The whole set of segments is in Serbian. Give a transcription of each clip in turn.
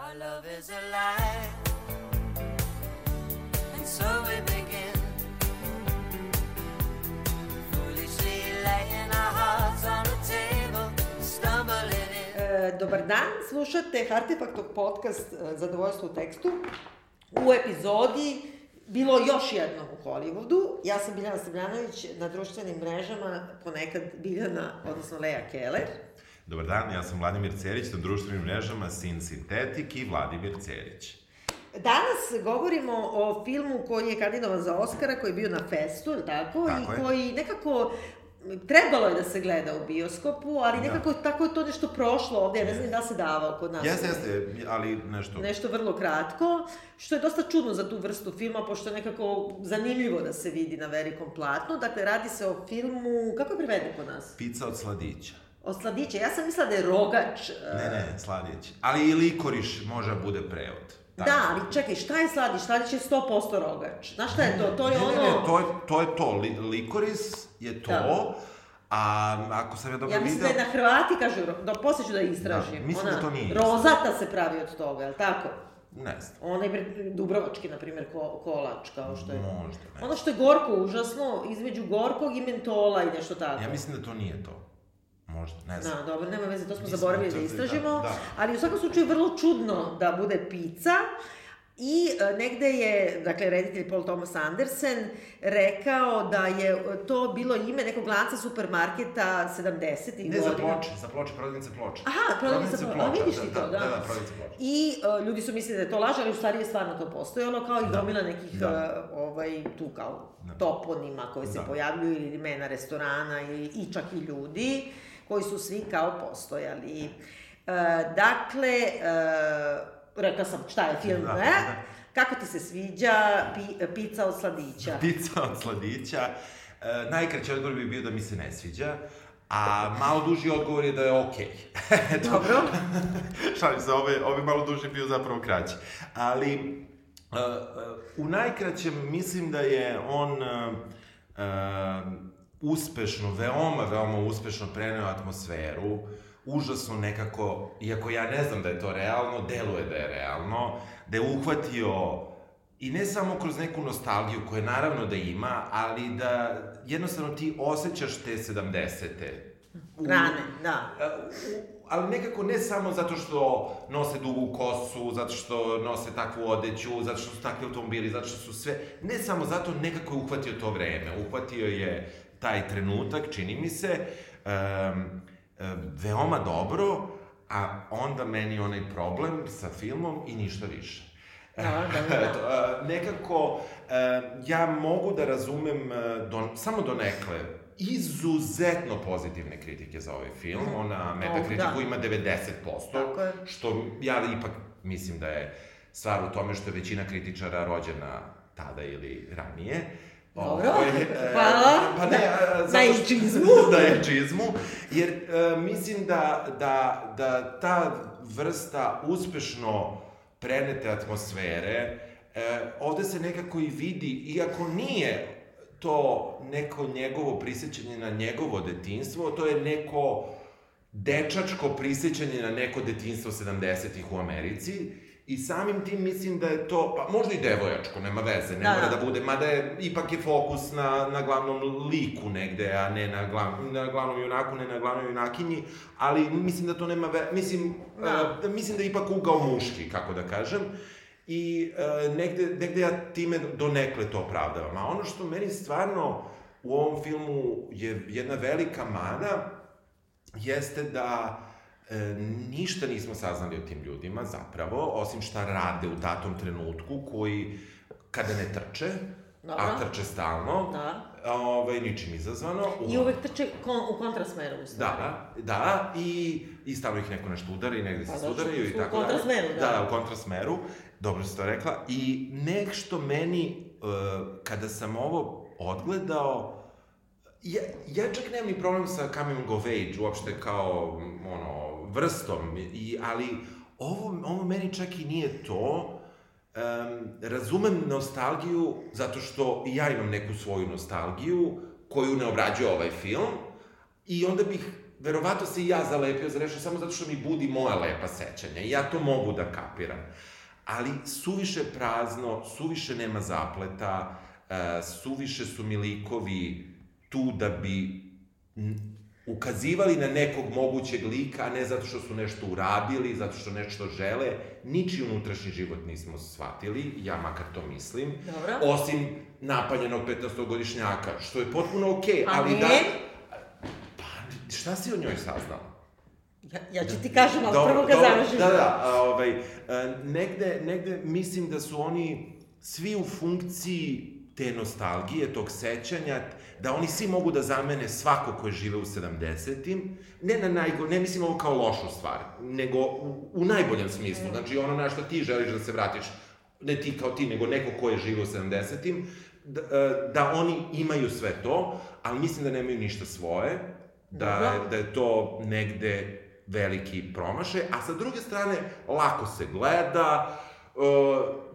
Our love is alive, and so we begin. Foolishly laying our hearts on the table, stumbling in. E, dobar dan, slušate Artefaktog podcast e, Zadovoljstvo u tekstu. U epizodi bilo još jedno u Hollywoodu. Ja sam Biljana Srbljanović na društvenim mrežama, ponekad Biljana, odnosno Lea Keller. Dobar dan, ja sam Vladimir Cerić na društvenim mrežama Sin Sintetik i Vladimir Cerić. Danas govorimo o filmu koji je kandidovan za Oscara, koji je bio na festu, tako? Tako I je. koji nekako trebalo je da se gleda u bioskopu, ali Da. nekako tako je to nešto prošlo ovde, ja ne znam da li se davao kod nas. Jeste, jeste, ali nešto... Nešto vrlo kratko, što je dosta čudno za tu vrstu filma, pošto je nekako zanimljivo da se vidi na velikom platnu. Dakle, radi se o filmu, kako je preveden kod nas? Pizza od sladića. Od sladića. Ja sam mislila da je rogač. e, Ne, ne, sladić. Ali i likoriš može da bude prevod. Tako. Da, ali čekaj, šta je sladić? Sladić je 100% rogač. Znaš šta je to? To je ne, ono... Ne, ne, to je to. Je to. Li, likoris je to, Da. a ako sam ja dobro Ja mislim da video... je na Hrvati kažu, da posle ću da istražim. Da, mislim Ona, da to nije. Rozata se pravi od toga, je li tako? Ne znam. Onaj Dubrovački, na primjer, ko, kolač, kao što je. Možda, ne Ono što je gorko užasno, između gorkog i mentola i nešto tako. Ja mislim da to nije to. Možda, ne znam. Da, dobro, nema veze, to smo Mislim zaboravili da da istražimo, da, da. ali u svakom slučaju vrlo čudno da bude pizza i e, negde je, dakle, reditelj Paul Thomas Anderson rekao da je to bilo ime nekog lanca supermarketa 70. Ne, za godina. ploče, za ploče, prodavnice ploče. Aha, prodavnica ploča, a vidiš ti to, da. Da, da, prodavnice ploče. I uh, ljudi su mislili da je to laž, ali u stvari je stvarno to postojalo, kao i Da. gomila nekih, Da. uh, ovaj, tu kao Da. toponima koji se Da. pojavljuju ili imena restorana i, i čak i ljudi koji su svi kao postojali. Uh, dakle, uh, rekla sam šta je film, Da, ne? da. Kako ti se sviđa pi, pizza od sladića? Pizza od sladića. E, najkraći odgovor bi bio da mi se ne sviđa, a malo duži odgovor je da je okej. Eto. Dobro. Šalim se, ove, ove malo duži bio zapravo kraći. Ali, uh, uh, u najkraćem mislim da je on uh, uh, uspešno, veoma, veoma uspešno preneo atmosferu, užasno nekako, iako ja ne znam da je to realno, deluje da je realno, da je uhvatio i ne samo kroz neku nostalgiju, koje naravno da ima, ali da jednostavno ti osjećaš te 70-te. U- Rane, da. U- ali nekako ne samo zato što nose dugu kosu, zato što nose takvu odeću, zato što su takvi automobili, zato što su sve, ne samo zato, nekako je uhvatio to vreme, uhvatio je taj trenutak, čini mi se, um, veoma dobro, a onda meni onaj problem sa filmom i ništa više. Da, da, da. Nekako, ja mogu da razumem e, do, samo do nekle izuzetno pozitivne kritike za ovaj film. Mhm. Ona O, metakritiku da. ima 90%, Tako je. što ja ipak mislim da je stvar u tome što je većina kritičara rođena tada ili ranije. Dobro, Ovaj, e, hvala. Pa ne, a, Na zato što- ageizmu. da je čizmu, jer e, mislim da, da, da ta vrsta uspešno prenete atmosfere, e, ovde se nekako i vidi, iako nije to neko njegovo prisjećanje na njegovo detinstvo, to je neko dečačko prisjećanje na neko detinstvo 70-ih u Americi, I samim tim mislim da je to, pa možda i devojačko, nema veze, ne Da, mora da. da bude, mada je, ipak je fokus na, na glavnom liku negde, a ne na, glav, na glavnom junaku, ne na glavnoj junakinji, ali mislim da to nema veze, mislim, Da. da. mislim da je ipak ugao muški, kako da kažem, i e, negde, negde ja time donekle to opravdavam. A ono što meni stvarno u ovom filmu je jedna velika mana, jeste da e, ništa nismo saznali o tim ljudima zapravo, osim šta rade u datom trenutku koji, kada ne trče, Dobro. a trče stalno, Da. ovaj, ničim izazvano. I uvek trče kon, u kontrasmeru, u stvari. Da, da, i, i stalno ih neko nešto udara i negde Pa se što sudaraju su i u tako dalje. kontrasmeru, da. Da, da, u kontrasmeru, dobro si to rekla. I nešto meni, uh, kada sam ovo odgledao, ja, ja čak nemam ni problem sa coming of age, uopšte kao, ono, vrstom, i, ali ovo, ovo meni čak i nije to, Um, razumem nostalgiju zato što i ja imam neku svoju nostalgiju koju ne obrađuje ovaj film i onda bih verovato se i ja zalepio za nešto samo zato što mi budi moja lepa sećanja i ja to mogu da kapiram. Ali suviše prazno, suviše nema zapleta, uh, suviše su mi likovi tu da bi ukazivali na nekog mogućeg lika, a ne zato što su nešto uradili, zato što nešto žele. Ničiji unutrašnji život nismo shvatili, ja makar to mislim. Dobro. Osim napaljenog 15-godišnjaka, što je potpuno okej, Pa ali ne. da... Pa, šta si o njoj saznala? Ja, ja ću ti kažem, ali Dobro, prvo ga završiš. Da, da, a, ovaj, a, negde, negde mislim da su oni svi u funkciji te nostalgije, tog sećanja, da oni svi mogu da zamene svako ko je žive u 70-im, ne na najgo, ne mislim ovo kao lošu stvar, nego u, u najboljem smislu, znači ono na što ti želiš da se vratiš, ne ti kao ti, nego neko ko je žive u 70-im, da, e, da oni imaju sve to, ali mislim da nemaju ništa svoje, da, da je to negde veliki promašaj, a sa druge strane, lako se gleda, uh,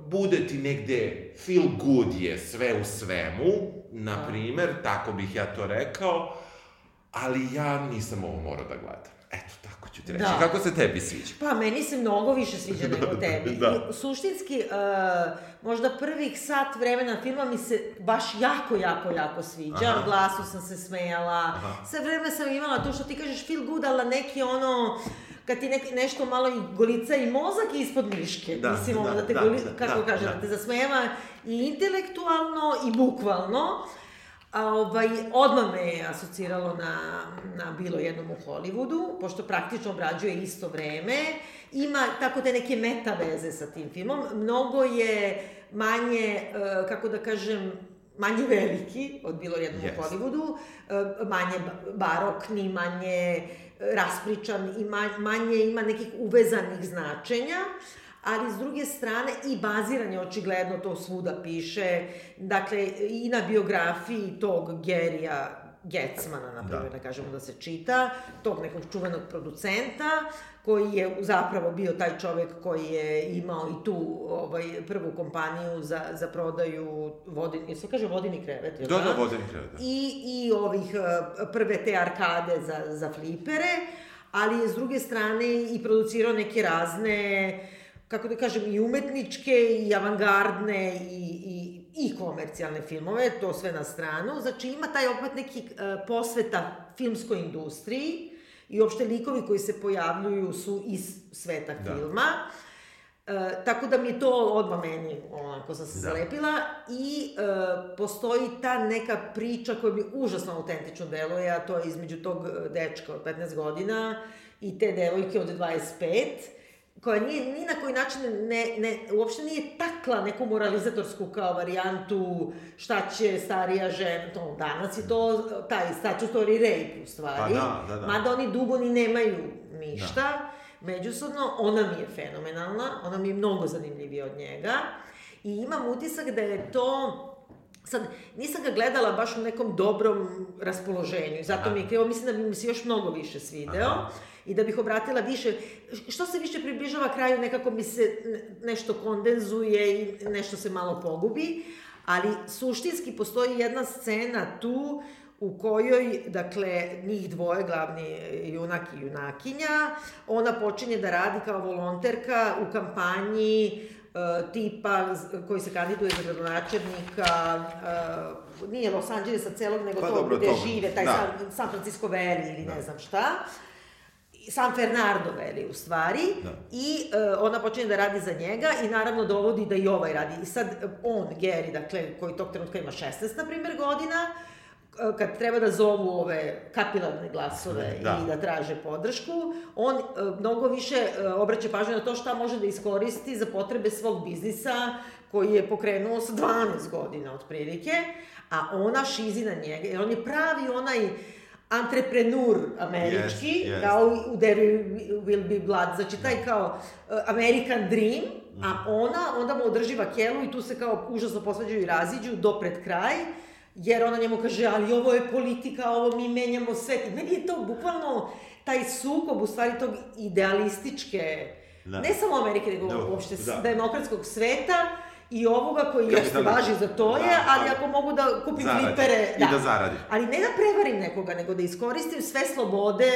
bude ti negde feel good je sve u svemu, na primer, tako bih ja to rekao, ali ja nisam ovo morao da gledam. Eto, tako ću ti reći. Da. Kako se tebi sviđa? Pa, meni se mnogo više sviđa nego tebi. Da. Suštinski, uh, možda prvih sat vremena filma mi se baš jako, jako, jako sviđa. Aha. Glasu sam se smejala. Aha. Sve vreme sam imala to što ti kažeš feel good, ali neki ono kad ti nek, nešto malo i golica i mozak ispod miške. Da, Mislim, da, da te da, goli, da, kako da, kažem, da. da te zasmejava i intelektualno i bukvalno. A, ovaj, odmah me je asociralo na, na bilo jednom u Hollywoodu, pošto praktično obrađuje isto vreme. Ima tako te neke meta veze sa tim filmom. Mnogo je manje, e, kako da kažem, manje veliki od bilo jednom u Jest. Hollywoodu, e, manje ba- barokni, manje e, raspričan i ma- manje ima nekih uvezanih značenja, ali s druge strane i baziran je očigledno, to svuda piše, dakle i na biografiji tog Gerija Getsmana, na primjer, da. Da. kažemo da se čita, tog nekog čuvenog producenta, koji je zapravo bio taj čovek koji je imao i tu ovaj, prvu kompaniju za, za prodaju vodin, se kaže vodini krevet, jel Da, da, vodim krevet, da. I, i ovih eh, prve te arkade za, za flipere, ali je s druge strane i producirao neke razne, kako da kažem, i umetničke, i avangardne, i, i, i komercijalne filmove, to sve na stranu. Znači ima taj opet neki eh, posveta filmskoj industriji i uopšte likovi koji se pojavljuju su iz sveta Da. filma. E, tako da mi je to odmah meni, onako sam se Da. zalepila i e, postoji ta neka priča koja mi užasno autentično deluje, a to je između tog e, dečka od 15 godina i te devojke od 25, koja nije, ni na koji način ne, ne, uopšte nije takla neku moralizatorsku kao varijantu šta će starija žena, to danas je to taj statutory rape u stvari. Pa da, da, da. Mada oni dugo ni nemaju ništa. Da međusobno, ona mi je fenomenalna, ona mi je mnogo zanimljivija od njega i imam utisak da je to Sad, nisam ga gledala baš u nekom dobrom raspoloženju, zato Aha. mi je krivo, mislim da bi mi se još mnogo više svideo Aha. I da bih obratila više, što se više približava kraju, nekako mi se ne- nešto kondenzuje i nešto se malo pogubi, ali suštinski postoji jedna scena tu u kojoj, dakle, njih dvoje, glavni junak i junakinja, ona počinje da radi kao volonterka u kampanji e, tipa koji se kandiduje za gradonačelnika, e, nije Los Angelesa celog, nego Pa to dobro, gde to- žive, taj da. San, San Francisco Valley ili ne znam šta. San Fernando Valley u stvari Da. i e, ona počinje da radi za njega i naravno dovodi da i ovaj radi. I sad e, on, Gary, dakle, koji tog trenutka ima 16, na primjer, godina, e, kad treba da zovu ove kapilarne glasove Da. i da traže podršku, on e, mnogo više obraća pažnju na to šta može da iskoristi za potrebe svog biznisa koji je pokrenuo sa 12 godina otprilike, a ona šizi na njega, jer on je pravi onaj antreprenur američki, Jest, jest. kao u There Will Be Blood, znači taj kao uh, American Dream, a ona onda mu održi vakelu i tu se kao užasno posvađaju i raziđu do pred kraj, jer ona njemu kaže, ali ovo je politika, ovo mi menjamo svet. I meni je to bukvalno taj sukob, u stvari, tog idealističke, Da. ne samo Amerike, nego Da, uopšte da. demokratskog sveta i ovoga koji jeste Kapitalna. važi za to je, Da, ali ali- ako mogu da kupim Zaradi. flipere... I da zaradi. Ali ne da prevarim nekoga, nego da iskoristim sve slobode,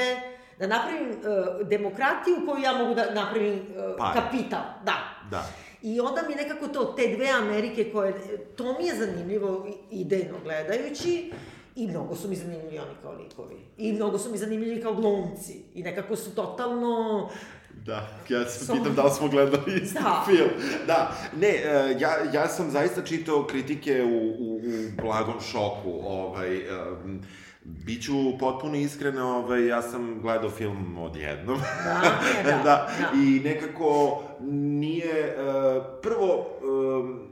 da napravim uh, demokratiju koju ja mogu da napravim uh, Pare. kapital. Da. Da. I onda mi nekako to, te dve Amerike koje, to mi je zanimljivo idejno gledajući, i mnogo su mi zanimljivi oni kao likovi. I mnogo su mi zanimljivi kao glumci. I nekako su totalno... Da, ja se Samo- pitam da li smo gledali isti Da. film. Da, ne, e, ja, ja sam zaista čitao kritike u, u, u blagom šoku. Ovaj, um, Biću potpuno iskren, ovaj, ja sam gledao film odjednom. Da, da, da, da. I nekako nije... e, prvo, e,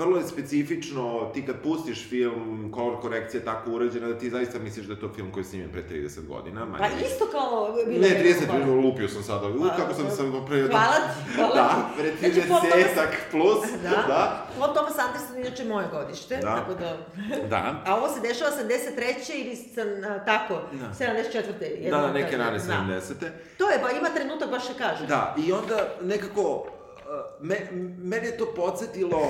vrlo je specifično, ti kad pustiš film, kolor korekcija je tako urađena da ti zaista misliš da je to film koji je snimljen pre 30 godina. manje Pa isto kao... bilo Ne, je 30 nekako- minuta lupio sam sada. U, kako sam se pre... Hvala ti, hvala Da, ti. pre Znači, Paul 30 plus. Da. da. Paul Thomas Anderson inače moje godište, Da. tako da... Da. A ovo se dešava 73. ili sam, tako, Da. 74. Da, jedno da, neke rane Da. 70. To je, ba, ima trenutak, baš se kaže. Da, i onda nekako, me, mene je to podsjetilo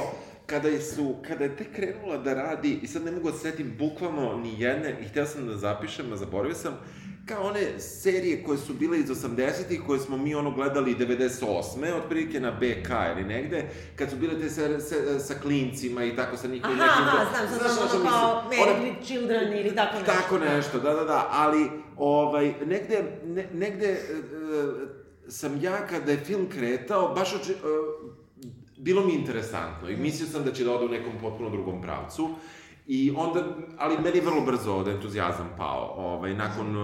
kada su, kada je tek krenula da radi, i sad ne mogu da se setim bukvalno ni jedne, i hteo sam da zapišem, a zaboravio sam, kao one serije koje su bile iz 80-ih, koje smo mi ono gledali 98. otprilike na BK ili negde, kad su bile te se, se, sa klincima i tako sa Aha, nekim... aha, znam, znam, znam, ono mislim? kao Married Children ili tako nešto. Tako nešto, da, da, da, ali ovaj, negde, ne, negde e, e, sam ja kada je film kretao, baš oči, e, bilo mi interesantno i mislio sam da će da ode u nekom potpuno drugom pravcu. I onda, ali meni vrlo brzo od entuzijazam pao, ovaj, nakon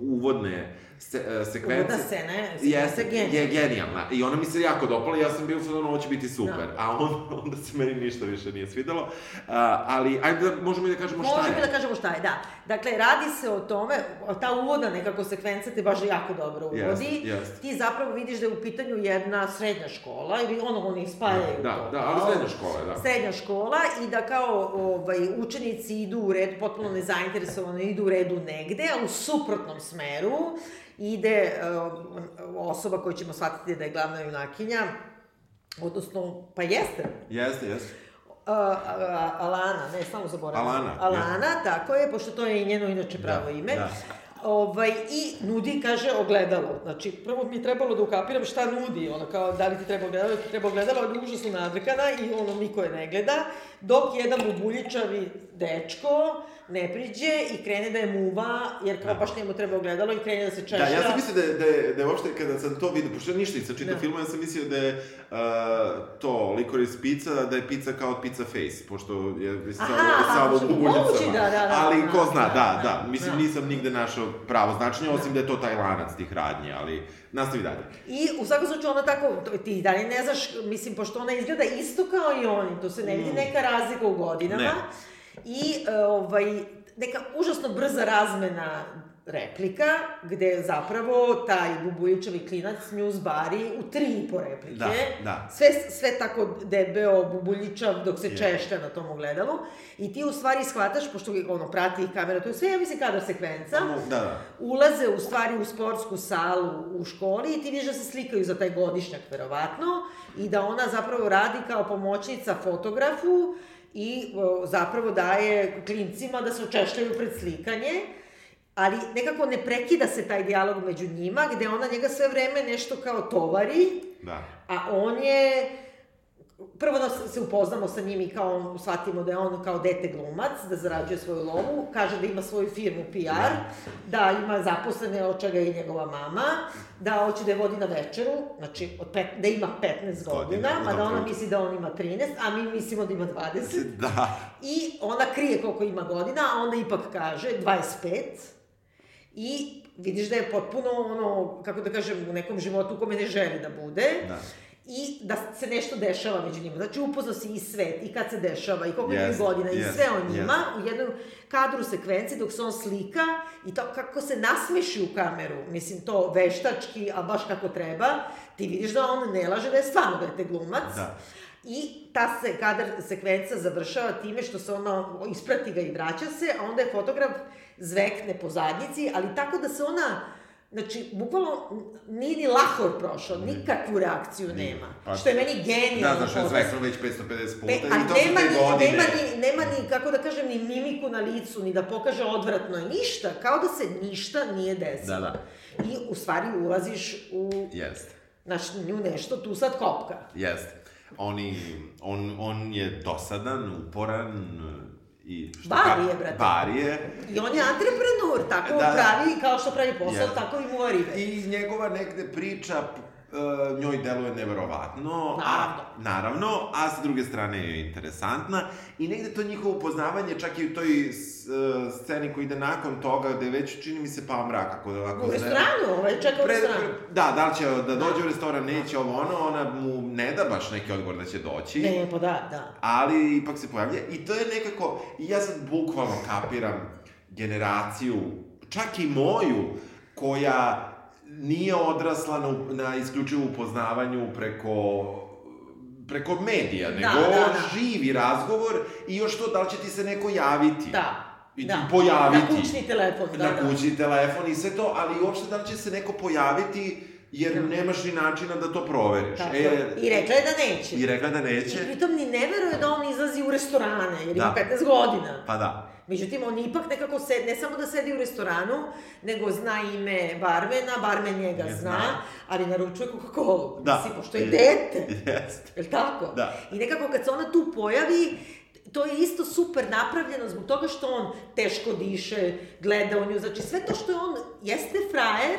uvodne se, uh, sekvence. Uvodna scena je- sekvenca je genijalna. je genijalna. I ona mi se jako dopala i ja sam bio u fazonu, ovo će biti super. Da. A onda, onda se meni ništa više nije svidelo. Uh, ali, ajde da, možemo i da kažemo šta je. Možemo da kažemo šta je, da. Dakle, radi se o tome, ta uvodna nekako sekvenca te baš jako dobro uvodi. Jest, jest. Ti zapravo vidiš da je u pitanju jedna srednja škola, ili ono, oni spajaju Da, to. da, ali kao srednja škola, da. Srednja škola i da kao ovaj, učenici idu u red, potpuno nezainteresovano, idu u redu negde, a u suprotnom smeru ide uh, osoba koju ćemo shvatiti da je glavna junakinja, odnosno, pa jeste, Jeste, jeste. A, a, Alana, ne, samo zaboravim. Alana, Alana, tako je, pošto to je i njeno inače pravo Da, ime. da. Ovaj, I nudi, kaže, ogledalo. Znači, prvo mi je trebalo da ukapiram šta nudi, ono kao, da li ti treba ogledalo, ti treba ogledalo, ali užasno nadrkana i ono, niko je ne gleda, dok jedan bubuljičavi dečko ne priđe i krene da je muva, jer kao Da. baš njemu treba ogledalo i krene da se češlja. Da, ja sam mislio da je, da je, da je uopšte, kada sam to vidio, pošto ja ništa nisam čitao Da. film, ja sam mislio da je uh, to, Licorice Pizza, da je pizza kao pizza face, pošto je samo, Aha, moguće, bubuljicama. moguće, da, da, da, Ali da, ko zna, da, da, da, da, mislim, da. nisam nigde našao pravo značenje, osim da je to taj lanac tih radnji, ali nastavi dalje. I u svakom slučaju ona tako, to- ti dalje ne znaš, mislim, pošto ona izgleda isto kao i oni, tu se ne vidi neka razlika u godinama. Ne. I e, ovaj, neka užasno brza razmena replika, gde zapravo taj bubujičavi klinac nju zbari u tri i po replike. Da, da. Sve, sve tako debeo, bubuljičav, dok se Je. češlja na tom ogledalu. I ti u stvari shvataš, pošto ono, prati ih kamera, to je sve, ja mislim, kadar sekvenca da, da. ulaze u stvari u sportsku salu u školi i ti vidiš da se slikaju za taj godišnjak, verovatno, i da ona zapravo radi kao pomoćnica fotografu i o, zapravo daje klincima da se očešljaju pred slikanje, ali nekako ne prekida se taj dijalog među njima, gde ona njega sve vreme nešto kao tovari, Da. a on je prvo da se upoznamo sa njim i kao shvatimo da je on kao dete glumac, da zarađuje svoju lovu, kaže da ima svoju firmu PR, da ima zaposlene od čega je i njegova mama, da hoće da je vodi na večeru, znači od pet, da ima 15 godina, Godina, mada ona dobro. misli da on ima 13, a mi mislimo da ima 20. Da. I ona krije koliko ima godina, a onda ipak kaže 25. I vidiš da je potpuno ono, kako da kažem, u nekom životu u kome ne želi da bude. Da. I da se nešto dešava među njima. Znači upoznao si i svet, i kad se dešava, i koliko ima godina, i jest, sve o njima, jest. u jednom kadru sekvenci dok se on slika i to kako se nasmeši u kameru, mislim to veštački, a baš kako treba, ti vidiš da on ne laže da je stvarno dete glumac. Da. I ta se kadar sekvenca završava time što se ona isprati ga i vraća se, a onda je fotograf zvekne po zadnjici, ali tako da se ona Znači, bukvalno, nije ni lahor prošao, nikakvu reakciju nema. Pa- Što je meni Da, genijalno. znaš, je potez. zveklo već 550 puta Pe, i to su nema te ni, godine. nema, ni, nema ni, kako da kažem, ni mimiku na licu, ni da pokaže odvratno je, ništa, kao da se ništa nije desilo. Da, da. I u stvari ulaziš u, Jeste, naš, nju nešto, tu sad kopka. jeste. Oni, on, on je dosadan, uporan i... Što Bar je, brate. Bar je. I on je antreprenur, tako Da, da. pravi, kao što pravi posao, Jeste. tako i ribe. I njegova negde priča uh, njoj deluje neverovatno. Naravno. A, naravno, a sa druge strane je interesantna. I negde to njihovo upoznavanje, čak i u toj s- uh, sceni koja ide nakon toga, gde već čini mi se pao mrak. Ako, ako U restoranu, ovaj čeka u restoranu. da, da li će da dođe u restoran, neće ovo ono, ona mu ne da baš neki odgovor da će doći. Ne, pa da, da. ali ipak se pojavlja i to je nekako, ja sad bukvalno kapiram generaciju, čak i moju, koja nije odrasla na, na isključivo upoznavanju preko preko medija, nego da, da. živi razgovor i još to da li će ti se neko javiti. Da. I da. pojaviti. Na kućni telefon, da, na da. kućni telefon i sve to, ali uopšte da li će se neko pojaviti, jer nemaš ni načina da to proveriš. Tako E. I rekla je da neće. I rekla da I neće. pritom ni ne veruje da on izlazi u restorane, jer ima Da. 15 godina. Pa da. Međutim, on ipak nekako se, ne samo da sedi u restoranu, nego zna ime barmena, barmen njega Ne zna, zna. ali naručuje Coca-Cola. Da. Mislim, pošto je dete. Jeste. Jel tako? Da. I nekako kad se ona tu pojavi, to je isto super napravljeno zbog toga što on teško diše, gleda u nju, znači sve to što je on, jeste frajer,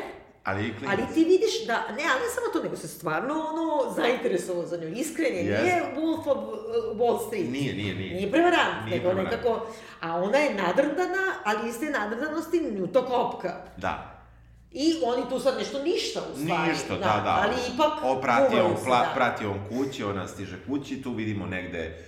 Ali ali ti vidiš da, ne, ali ne samo to, nego se stvarno ono zainteresovao za nju, iskren je, Jeste. nije Wolf of uh, Wall Street. Nije, nije, nije. Nije prevarant, Nije nego prevarant. nekako, a ona je nadrdana, ali iste nadrdanosti nju to kopka. Da. I oni tu sad nešto ništa u stvari. Ništa, da, da. Ali ipak O, prati on, pla, da. prati on kući, ona stiže kući, tu vidimo negde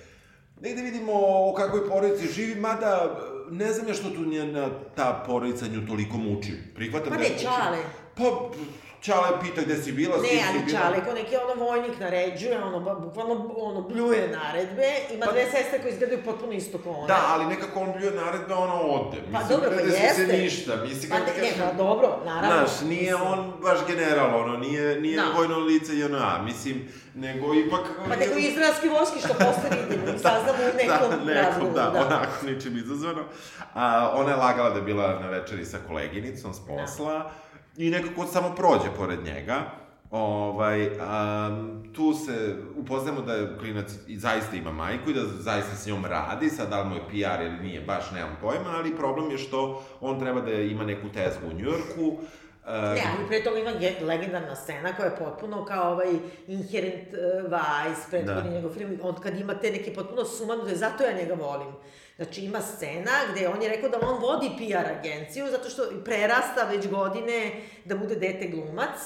Negde vidimo o kakvoj porodici živi, mada ne znam ja što tu njena ta porodica nju toliko muči. Prihvatam Pa da ne, je muči. Čale. Pa, Čale pita gde si bila, s kim Ne, si ali bila. Čale, ko neki ono vojnik naređuje, ono, bukvalno, ono, bljuje naredbe, ima Pa- dve sestre koje izgledaju potpuno isto kao ona. Da, ali nekako on bljuje naredbe, ona ode. Mislim, Pa dobro, pa desi se jeste. ništa, mislim, Pa ne, ti ne, kažem... pa dobro, naravno. Znaš, nije mislim. on baš general, ono, nije, nije Da. vojno lice JNA, mislim, nego ipak... Pa nego izraelski vojski što posle vidimo i saznamo u nekom da, nekom, razgovoru. da, da. onako ničim izazvano. A, ona je lagala da je bila na večeri sa koleginicom s posla i nekako samo prođe pored njega. Ovaj, a, tu se upoznajemo da je klinac i zaista ima majku i da zaista s njom radi, sad da li mu je PR ili nije, baš nemam pojma, ali problem je što on treba da ima neku tezgu u Njujorku, Ne, ali pre toga ima ge- legendarna scena koja je potpuno kao ovaj Inherent uh, Vice, prethodni Da. njegov film, on kad ima te neke potpuno sumanute, zato ja njega volim. Znači ima scena gde on je rekao da on vodi PR agenciju, zato što prerasta već godine da bude dete glumac,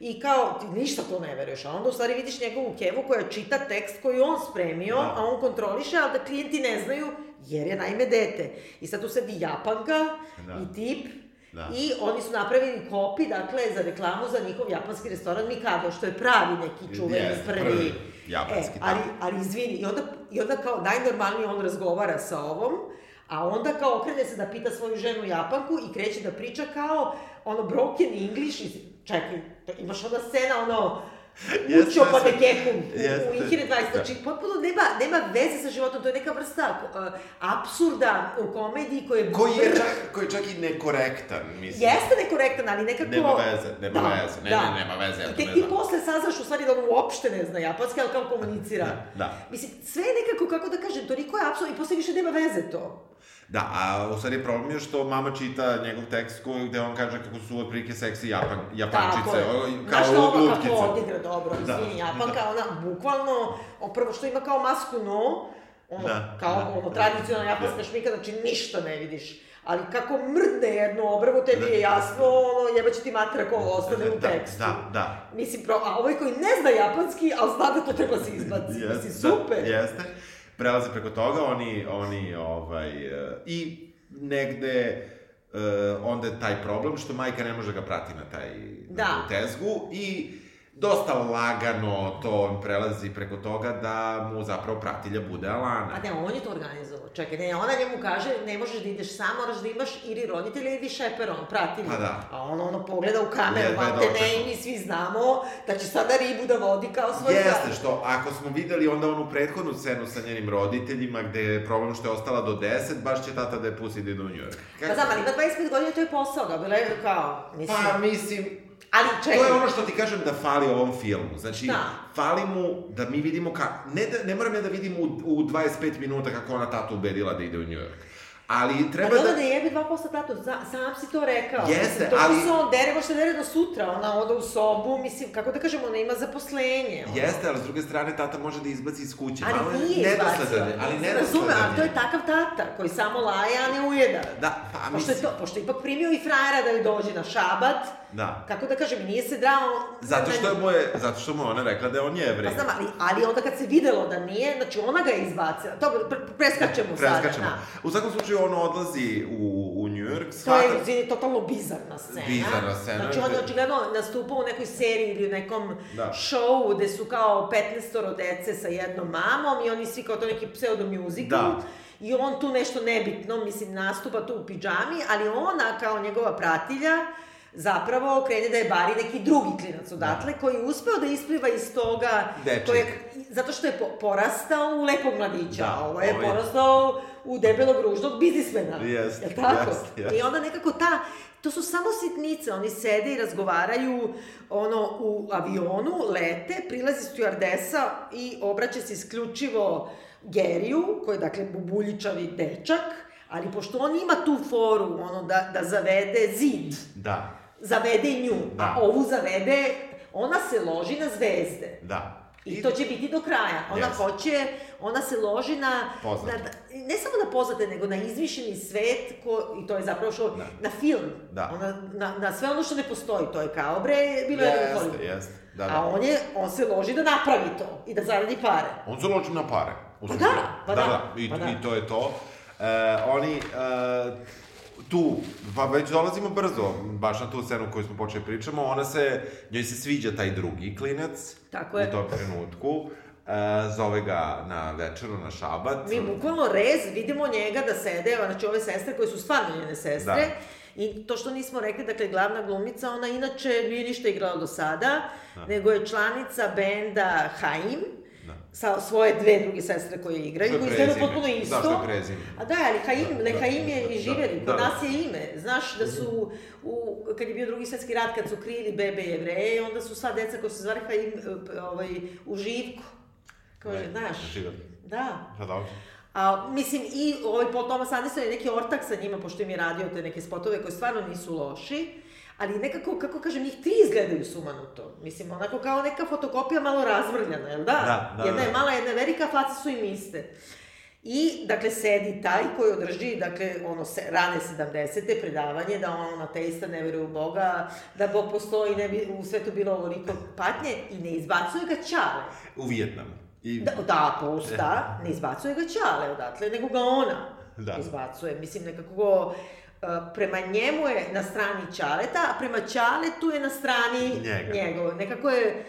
I kao, ti ništa to ne veruješ, a onda u stvari vidiš njegovu kevu koja čita tekst koji on spremio, Da. a on kontroliše, ali da klijenti ne znaju, jer je naime dete. I sad tu sedi Japanka Da. i tip, Da. I oni su napravili kopi, dakle, za reklamu za njihov japanski restoran Mikado, što je pravi neki čuveni Jeste, prvi. prvi japanski, e, ali, da. ali izvini, i onda, i onda kao najnormalnije on razgovara sa ovom, a onda kao okrene se da pita svoju ženu Japanku i kreće da priča kao ono broken English, i, čekaj, imaš ona scena ono, Jeste, Učio jeste. Jeste. u, u Vice. Znači, potpuno nema, nema veze sa životom, to je neka vrsta uh, apsurda u komediji koji je... Koji je čak, koji je čak i nekorektan, mislim. Jeste nekorektan, ali nekako... Nema veze, nema veze, ne, ne, nema veze, ja I to ne ti znam. posle saznaš u stvari da on uopšte ne zna japanski, ali kao komunicira. Da, da. Mislim, sve je nekako, kako da kažem, toliko je apsolutno i posle više nema veze to. Da, a u stvari problem je što mama čita njegov tekst koji, gde on kaže kako su otprilike seksi japan, japančice, Tako je. o, Znaš kao ova lutkice. kako odigra dobro, Da, izvini, Japanka, ona bukvalno, prvo što ima kao masku no, ono, Da, kao da, ono, da. tradicionalna japanska Da. šmika, znači ništa ne vidiš. Ali kako mrdne jednu obrvu, tebi je jasno, ono, jebaće ti matra ko ovo ostane u Da, tekstu. Da, da. Mislim, pro, a ovaj koji ne zna japanski, ali zna da to treba se izbaci. Mislim, super. Da, jeste. Prelaze preko toga, oni, oni, ovaj, e, i negde, uh, onda je taj problem što majka ne može ga prati na taj Da. na tu tezgu i dosta lagano to on prelazi preko toga da mu zapravo pratilja bude Alana. A ne, on je to organizovao. Čekaj, ne, ona njemu kaže, ne možeš da ideš sam, moraš da imaš ili roditelja ili šeperon, pratilju. Pa da. A on ono pogleda u kameru, je malte ne, mi svi znamo da će sada ribu da vodi kao svoj Jeste, brat. što ako smo videli onda onu prethodnu scenu sa njenim roditeljima gde je problem što je ostala do 10, baš će tata da je pusti da ide u New York. Pa znam, ali ima 25 godina, to je posao, dobila je kao, mislim... Pa, mislim, ali čekaj, To je ono što ti kažem da fali ovom filmu. Znači, Šta? fali mu da mi vidimo kako... Ne, da, ne moram ja da vidim u, u 25 minuta kako ona tatu ubedila da ide u New York. Ali treba Pa dobro da... da jebe dva posta tatu, Za, sam si to rekao. Jeste, mislim, to ali- se on dere, možda dere do sutra, ona ode u sobu, mislim, kako da kažemo, ona ima zaposlenje. ono. Jeste, ali s druge strane tata može da izbaci iz kuće. Malo Ali je nije izbacio. Ali Razume, nedosledan ali to je takav tata, koji samo laje, a ne ujeda. Da, pa Pošto je, mislim... to, pošto je ipak primio i frajera da joj dođe na šabat, Da. kako da kažem, nije se drao... Zato što, je mu je, zato što mu ona rekla da je on jevrej. Pa znam, ali, ali onda kad se videlo da nije, znači ona ga je izbacila. To pre, preskačemo sada, Preskačemo. da. U svakom slučaju, on odlazi u, u New York, To shvata... je, izvini, totalno bizarna scena. Bizarna scena, Znači, on je gde- očigledno nastupao u nekoj seriji ili u nekom Da. šovu gde su kao 15 dece sa jednom mamom i oni svi kao to neki pseudo musical. Da. I on tu nešto nebitno, mislim, nastupa tu u pidžami, ali ona kao njegova pratilja zapravo krene da je bari neki drugi klinac odatle, koji je uspeo da ispliva iz toga, Dečik. koji je, zato što je po, porastao u lepog mladića, Da, ovo je ovo je- porastao u debelog ružnog biznismena. Jest, Jel tako? jest, jest. I onda nekako ta, to su samo sitnice, oni sede i razgovaraju ono u avionu, lete, prilazi stjuardesa i obraća se isključivo Geriju, koji je dakle bubuljičavi dečak, ali pošto on ima tu foru, ono, da, da zavede zid, Da, zavede nju, Da. a ovu zavede, ona se loži na zvezde. da. I to će biti do kraja. Ona Yes. hoće, ona se loži na, Poznate. na, ne samo na poznate, nego na izmišljeni svet, ko, i to je zapravo što, Da. na film. Da. Ona, na, na sve ono što ne postoji, to je kao, bre, bilo je Jeste, jeste. Da, da. A on je, on se loži da napravi to i da zaradi pare. On se loči na pare. Pa da, pa da. da, I, pa da. I to je to. E, oni, e, tu, pa već dolazimo brzo, baš na tu scenu koju smo počeli pričamo, ona se, njoj se sviđa taj drugi klinac. Tako je. U tom trenutku. E, zove ga na večeru, na šabat. Mi bukvalno rez, vidimo njega da sede, znači ove sestre koje su stvarno njene sestre, Da. I to što nismo rekli, dakle, glavna glumica, ona inače nije ništa igrala do sada, nego je članica benda Haim, Da. Sa svoje dve druge sestre koje igraju, je koji izgledaju potpuno isto. Zašto je prezime? A da, ali Haim, ne, Da, je da, i živeli, da, kod da. nas je ime. Znaš da su, u, kad je bio drugi svetski rat, kad su krili bebe jevreje, onda su sva deca koja su se zvali Haim e, ovaj, u živku. Kao, Ne, znaš, živeli. da. Pa dobro. A, mislim, i ovaj Paul Thomas Anderson je neki ortak sa njima, pošto im je radio te neke spotove koji stvarno nisu loši, ali nekako, kako kažem, njih tri izgledaju sumanuto. Mislim, onako kao neka fotokopija malo razvrljana, jel da? Da, da, jedna je da. mala, jedna je velika, face su im iste. I, dakle, sedi taj koji održi, dakle, ono, se, rane 70. predavanje, da on ateista ne veruje u Boga, da Bog postoji, ne bi u svetu bilo ovoliko patnje i ne izbacuje ga čale. U Vijetnamu. I, Da, da, plus da, ne izbacuje ga Ćale odatle, nego ga ona Da. izbacuje. Mislim, nekako go, e, prema njemu je na strani Ćaleta, a prema Ćaletu je na strani Njega. njegov. Nekako je,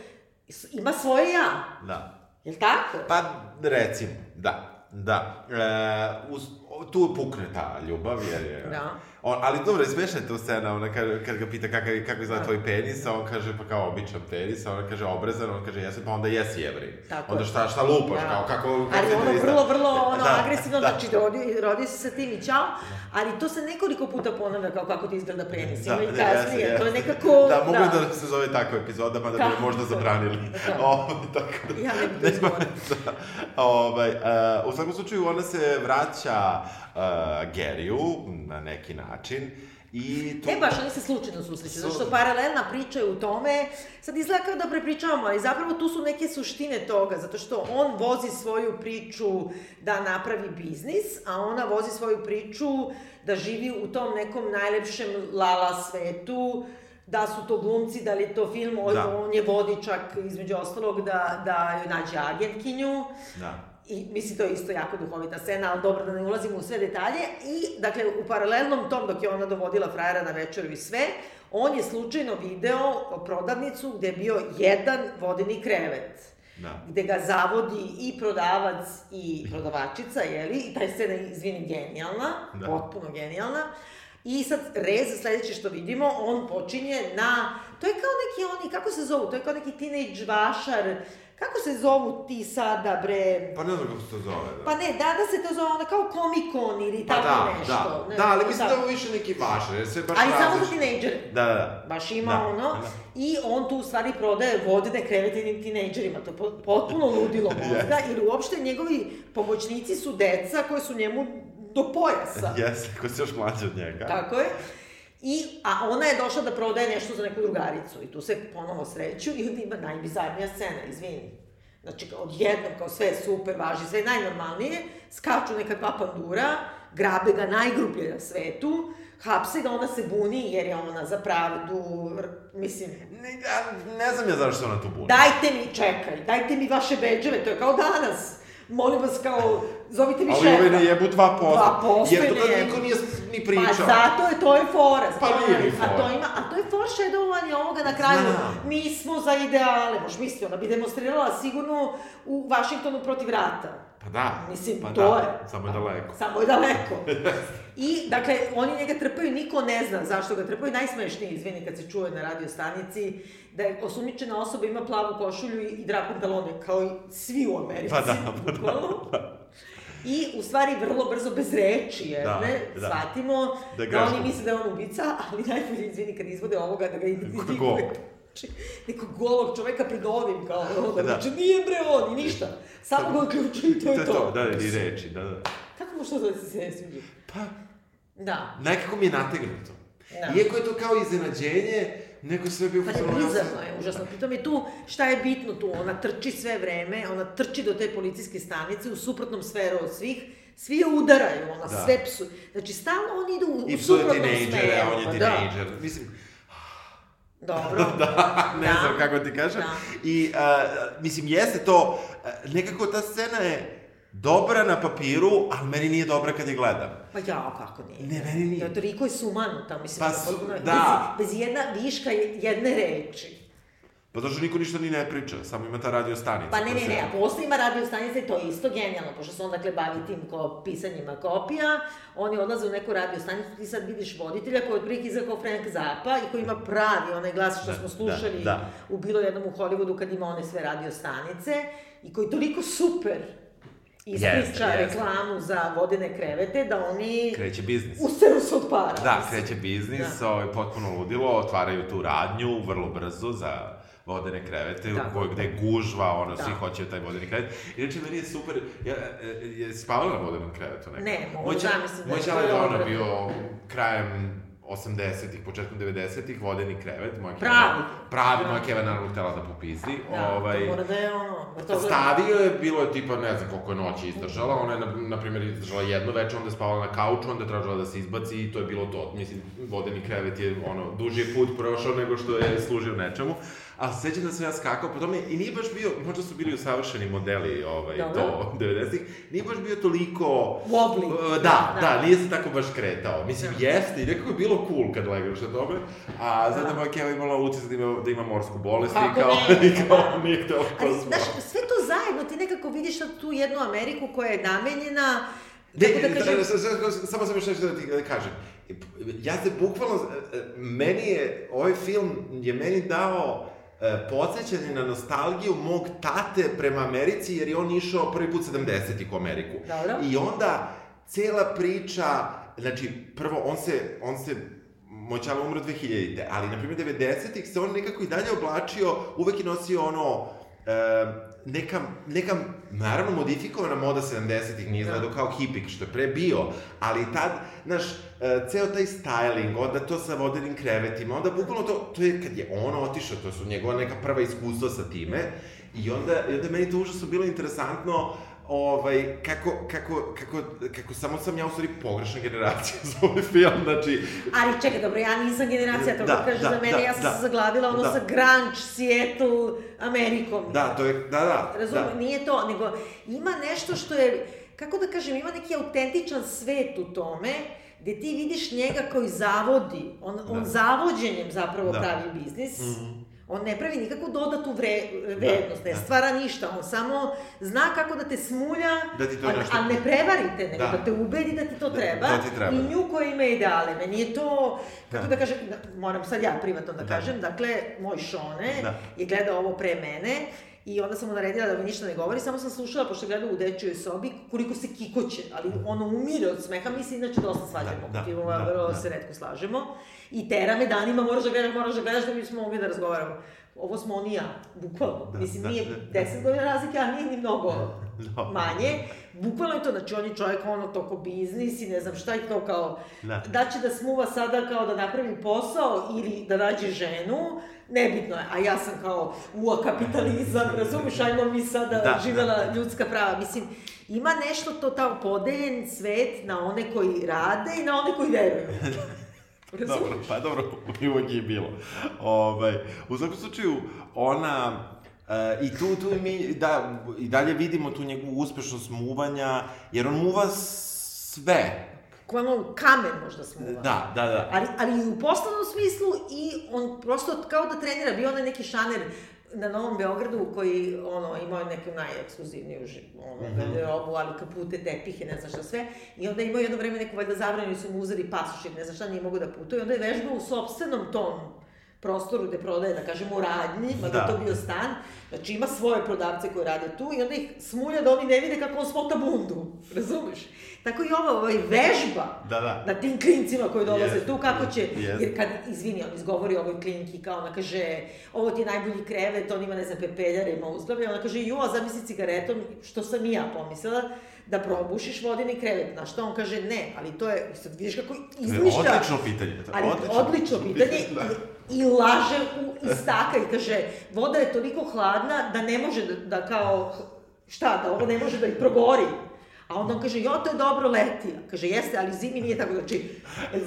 ima svoje ja. da. Jel tako? Pa, recimo, da. Da. E, uz, tu pukne ta ljubav, jer je... Da. On, ali dobro, smešna je tu scena, ona kaže, kad ga pita kakav, kako izgleda Da. tvoj penis, a on kaže, pa kao običan penis, a ona kaže obrezan, on kaže, jesi, pa onda jesi jevrej. Tako onda šta, šta lupaš, Da. kao, kako... Ali ono to izda- vrlo, vrlo ono, Da, agresivno, da. znači rodi, rodi se sa tim i čao, ali to se nekoliko puta ponavlja kao kako ti izgleda penis. Ima i da, kasnije, jeste, to je nekako... Da, mogu da. da se zove takva epizoda, mada bi Tako možda zabranili. Da. O, tako da... Ja ne bih to izgovorila. da. Ovaj, uh, u svakom slučaju, ona se vraća uh, Geriju na neki način i tu... E baš, oni se slučajno susreću, zato što Su- paralelna priča je u tome, sad izgleda kao da prepričavamo, ali zapravo tu su neke suštine toga, zato što on vozi svoju priču da napravi biznis, a ona vozi svoju priču da živi u tom nekom najlepšem lala svetu, da su to glumci, da li je to film, Da. on je vodi čak između ostalog da, da joj nađe agentkinju, Da. I mislim, to je isto jako duhovita scena, ali dobro da ne ulazimo u sve detalje. I, dakle, u paralelnom tom, dok je ona dovodila frajera na večeru i sve, on je slučajno video prodavnicu gde je bio jedan vodeni krevet. Da. Gde ga zavodi i prodavac i prodavačica, jeli? I taj scena je, izvini, genijalna, Da. potpuno genijalna. I sad, rez, sledeće što vidimo, on počinje na... To je kao neki oni, kako se zovu? To je kao neki teenage vašar. Kako se zovu ti sada, bre? Pa ne znam kako se to zove, da. Pa ne, da, da se to zove ono kao komikon ili Pa tako da, nešto. da, ne, da, ali mislim da je ovo više neki vašar, jer sve baš Ali samo za tinejdžere. Da, da, da. Baš ima Da, ono, da. i on tu u stvari prodaje vodene krevete tinejdžerima, to je po- potpuno ludilo mozga, jer uopšte njegovi pomoćnici su deca koje su njemu do pojasa. Jeste, ko se još mlađe od njega. Tako je. I, a ona je došla da prodaje nešto za neku drugaricu i tu se ponovo sreću i onda ima najbizarnija scena, izvini. Znači, odjednom, kao sve je super, važi, sve je najnormalnije, skaču neka dva pandura, grabe ga najgrublje na svetu, hapse ga, ona se buni jer je ona za pravdu, mislim, Ne, ja, ne znam ja zašto ona tu buni. dajte mi, čekaj, dajte mi vaše bedževe, to je kao danas. Molim vas, kao, zovite mi Ali šefa. ovaj ne jebu 2%. 2% Jer to tad jebu. niko nije ni Pa pričao. zato je, to je fora. Pa nije ni A to fora. ima, a to je foreshadowovanje ovoga na kraju. Znam. Mi smo za ideale, možeš misliti, ona bi demonstrirala sigurno u Vašingtonu protiv rata. Pa da. Mislim, pa to da. je. Samo je daleko. Samo je daleko. I, dakle, oni njega trpaju, niko ne zna zašto ga trpaju. Najsmešnije, izvini, kad se čuje na radio stanici, da je osumničena osoba ima plavu košulju i, i drap pantalone, kao i svi u Americi. Pa da, pa da, bukvalno. I, u stvari, vrlo brzo, bez reči, jer Da, ne, da. shvatimo Da da, oni misle da je on ubica, ali najbolje, izvini, kad izvode ovoga, da ga gol. Znači, nekog golog čoveka pred ovim, kao, ono, da, Da. znači, nije bre on, i ništa. Samo ga uključuju i to je to. Da, i reči, da, da. Kako mu što da se ne sviđa? Pa, Da. nekako mi je nategnuto. Da. Iako je to kao iznenađenje, neko sve bio... Pa ja sam- bizarno je, užasno. Pritom je tu, šta je bitno tu, ona trči sve vreme, ona trči do te policijske stanice u suprotnom sferu od svih, svi je udaraju, ona Da. sve psu. Znači, stalno oni idu u, I u psuje suprotnom tinejdžere, smeru. a on je pa tinejdžer. Mislim, Da. Dobro. da, ne Da. znam kako ti kažem. Da. I, a, mislim, jeste to, nekako ta scena je dobra na papiru, ali meni nije dobra kad je gledam. Pa jao, kako nije. Ne, meni nije. Ja, toliko je sumanuta, mislim, Pa da, potpuno- da. Bez, bez jedna viška jedne reči. Pa zato što niko ništa ni ne priča, samo ima ta radio stanica. Pa ne, ne, se- ne, a posle ima radio stanica i to je isto genijalno, pošto se on dakle bavi tim ko, pisanjima kopija, oni odlaze u neku radio stanicu, ti sad vidiš voditelja koji je otprilike izgleda kao Frank Zappa i koji ima pravi onaj glas što Da, smo da, slušali da. u bilo jednom u Hollywoodu kad ima one sve radio stanice i koji toliko super ispriča Jeste, jeste. reklamu za vodene krevete da oni Kreće biznis. usteru se od para. Da, mislim. kreće biznis, Da. ovaj, potpuno ludilo, otvaraju tu radnju vrlo brzo za vodene krevete, Tako. u kojoj gde je gužva, ono, Da. svi hoće taj vodeni krevet. Inače, meni je super, ja, e, je spavala na vodenom krevetu nekako? Ne, mogu zamislim da je to je ono bio krajem 80-ih, početkom 90-ih, vodeni krevet. Moja Pravi. Keva, pravi, Da. moja keva naravno htela da popizdi. Da, ovaj, to mora da je ono... da to Stavio je, bilo je tipa, ne znam koliko je noći izdržala, ona je, na, na primjer, izdržala jedno veče, onda je spavala na kauču, onda je tražila da se izbaci i to je bilo to. Mislim, vodeni krevet je, ono, duži put prošao nego što je služio nečemu. A sećam da sam ja skakao po tome i nije baš bio, možda su bili usavršeni modeli, ovaj, Dobro. to, 90-ih, nije baš bio toliko... Wobbly. Uh, da, Da. da, nije se tako baš kretao. Mislim, jeste i nekako je bilo cool kad legaš na tome, a zato Da. je moja keva imala utisak da ima, da ima morsku bolest Kako i kao, ne, i kao da. nije htela Ali, znaš, sve to zajedno, ti nekako vidiš tu jednu Ameriku koja je namenjena, Ne, da kažem, da, sa- sa- sa- samo sam još nešto da ti da kažem. Ja se bukvalno, e, e, meni je, ovaj film je meni dao e, podsjećanje na nostalgiju mog tate prema Americi, jer je on išao prvi put 70-ih u Ameriku. Dobro. I onda, cela priča, znači, prvo, on se, on se čalo umro 2000-te, ali, na primjer, 90-ih se on nekako i dalje oblačio, uvek je nosio ono, e, neka, neka, naravno, modifikovana moda 70-ih, nije izgledao kao hipik, što je pre bio, ali tad, znaš, e, ceo taj styling, onda to sa vodenim krevetima, onda bukvalno to, to je kad je on otišao, to su njegova neka prva iskustva sa time, i onda, i onda meni to užasno bilo interesantno, ovaj, kako, kako, kako, kako samo sam ja u stvari pogrešna generacija za ovaj film, znači, ali čekaj, dobro, ja nisam generacija, to Da, da, kaže da, za mene, da, ja sam da, se zaglavila ono da. sa grunge, Seattle, Amerikom. da, to je, da, da, Razumem, da. nije to, nego ima nešto što je, kako da kažem, ima neki autentičan svet u tome, gde ti vidiš njega koji zavodi, on, on zavođenjem zapravo Da. pravi biznis, On ne pravi nikakvu dodatu vre, vrednost, ne stvara ništa, on samo zna kako da te smulja, Da ti to a, nešto- a ne prevarite, nego Da. da. te ubedi da ti to treba. to ti treba. I nju koja ima ideale. Meni je to, kako Da. da, kažem, da, moram sad ja privatno da, Da. kažem, dakle, moj Šone Da. je gledao ovo pre mene I onda sam mu naredila da mi ništa ne govori, samo sam slušala, pošto je gledao u dečjoj sobi, koliko se kikoće, ali ono umire od smeha, mi se inače dosta svađamo, Da, da, da, filmova, da, vrlo da. se redko slažemo. I tera me danima, moraš da gledaš, moraš da gledaš da bismo mogli da razgovaramo. Ovo smo on i ja, bukvalno. Da, Mislim, da, nije da. 10 godina razlike, a nije ni mnogo Da. manje. Bukvalno je to, znači on je čovjek ono toko biznis i ne znam šta i kao kao Da. da će da smuva sada kao da napravi posao ili da nađe ženu, nebitno je. A ja sam kao, ua, kapitalizam, razumiješ, ajmo mi sada Da, da, živela da. ljudska prava. Mislim, ima nešto to tao podeljen svet na one koji rade i na one koji veruju. Dobro, Razumiješ? pa dobro, uvijek je bilo. Ovaj, u svakom slučaju, ona, uh, i tu, tu i mi, da, i dalje vidimo tu njegovu uspešnost muvanja, jer on muva sve. Bukvalno kamen možda smuva. Da, da, da. Ali, ali i u poslovnom smislu i on prosto kao da trenira, bio onaj neki šaner na Novom Beogradu koji ono, imao neku najekskluzivniju ono, Mhm. garderobu, ali kapute, tepihe, ne znam šta sve. I onda imao jedno vreme neku valjda zabranu su mu uzeli pasoš ne znam šta, nije mogu da putuje. I onda je vežbao u sobstvenom tom prostoru gde prodaje, da kažemo, u radnji, mada Da. je to bio stan. Znači ima svoje prodavce koji rade tu i onda ih smulja da oni ne vide kako on smota bundu. Razumeš? Tako i ova ovaj, vežba Da, da. na tim klincima koji dolaze Jest, tu, kako će, jest. jer kad, izvini, on izgovori ovoj klinki, kao ona kaže, ovo ti je najbolji krevet, on ima, ne znam, pepeljare, ima uzglave, ona kaže, ju, a zamisli cigaretom, što sam i ja pomislila, da probušiš vodeni krevet, na što on kaže, ne, ali to je, sad vidiš kako izmišlja, Odlično pitanje. to je ali odlično, pitanje, Da. I, laže u istaka i kaže, voda je toliko hladna da ne može da, da kao, šta, da ovo ne može da i progori. A onda on kaže, jo, to je dobro leti. Kaže, jeste, ali zimi nije tako. Znači,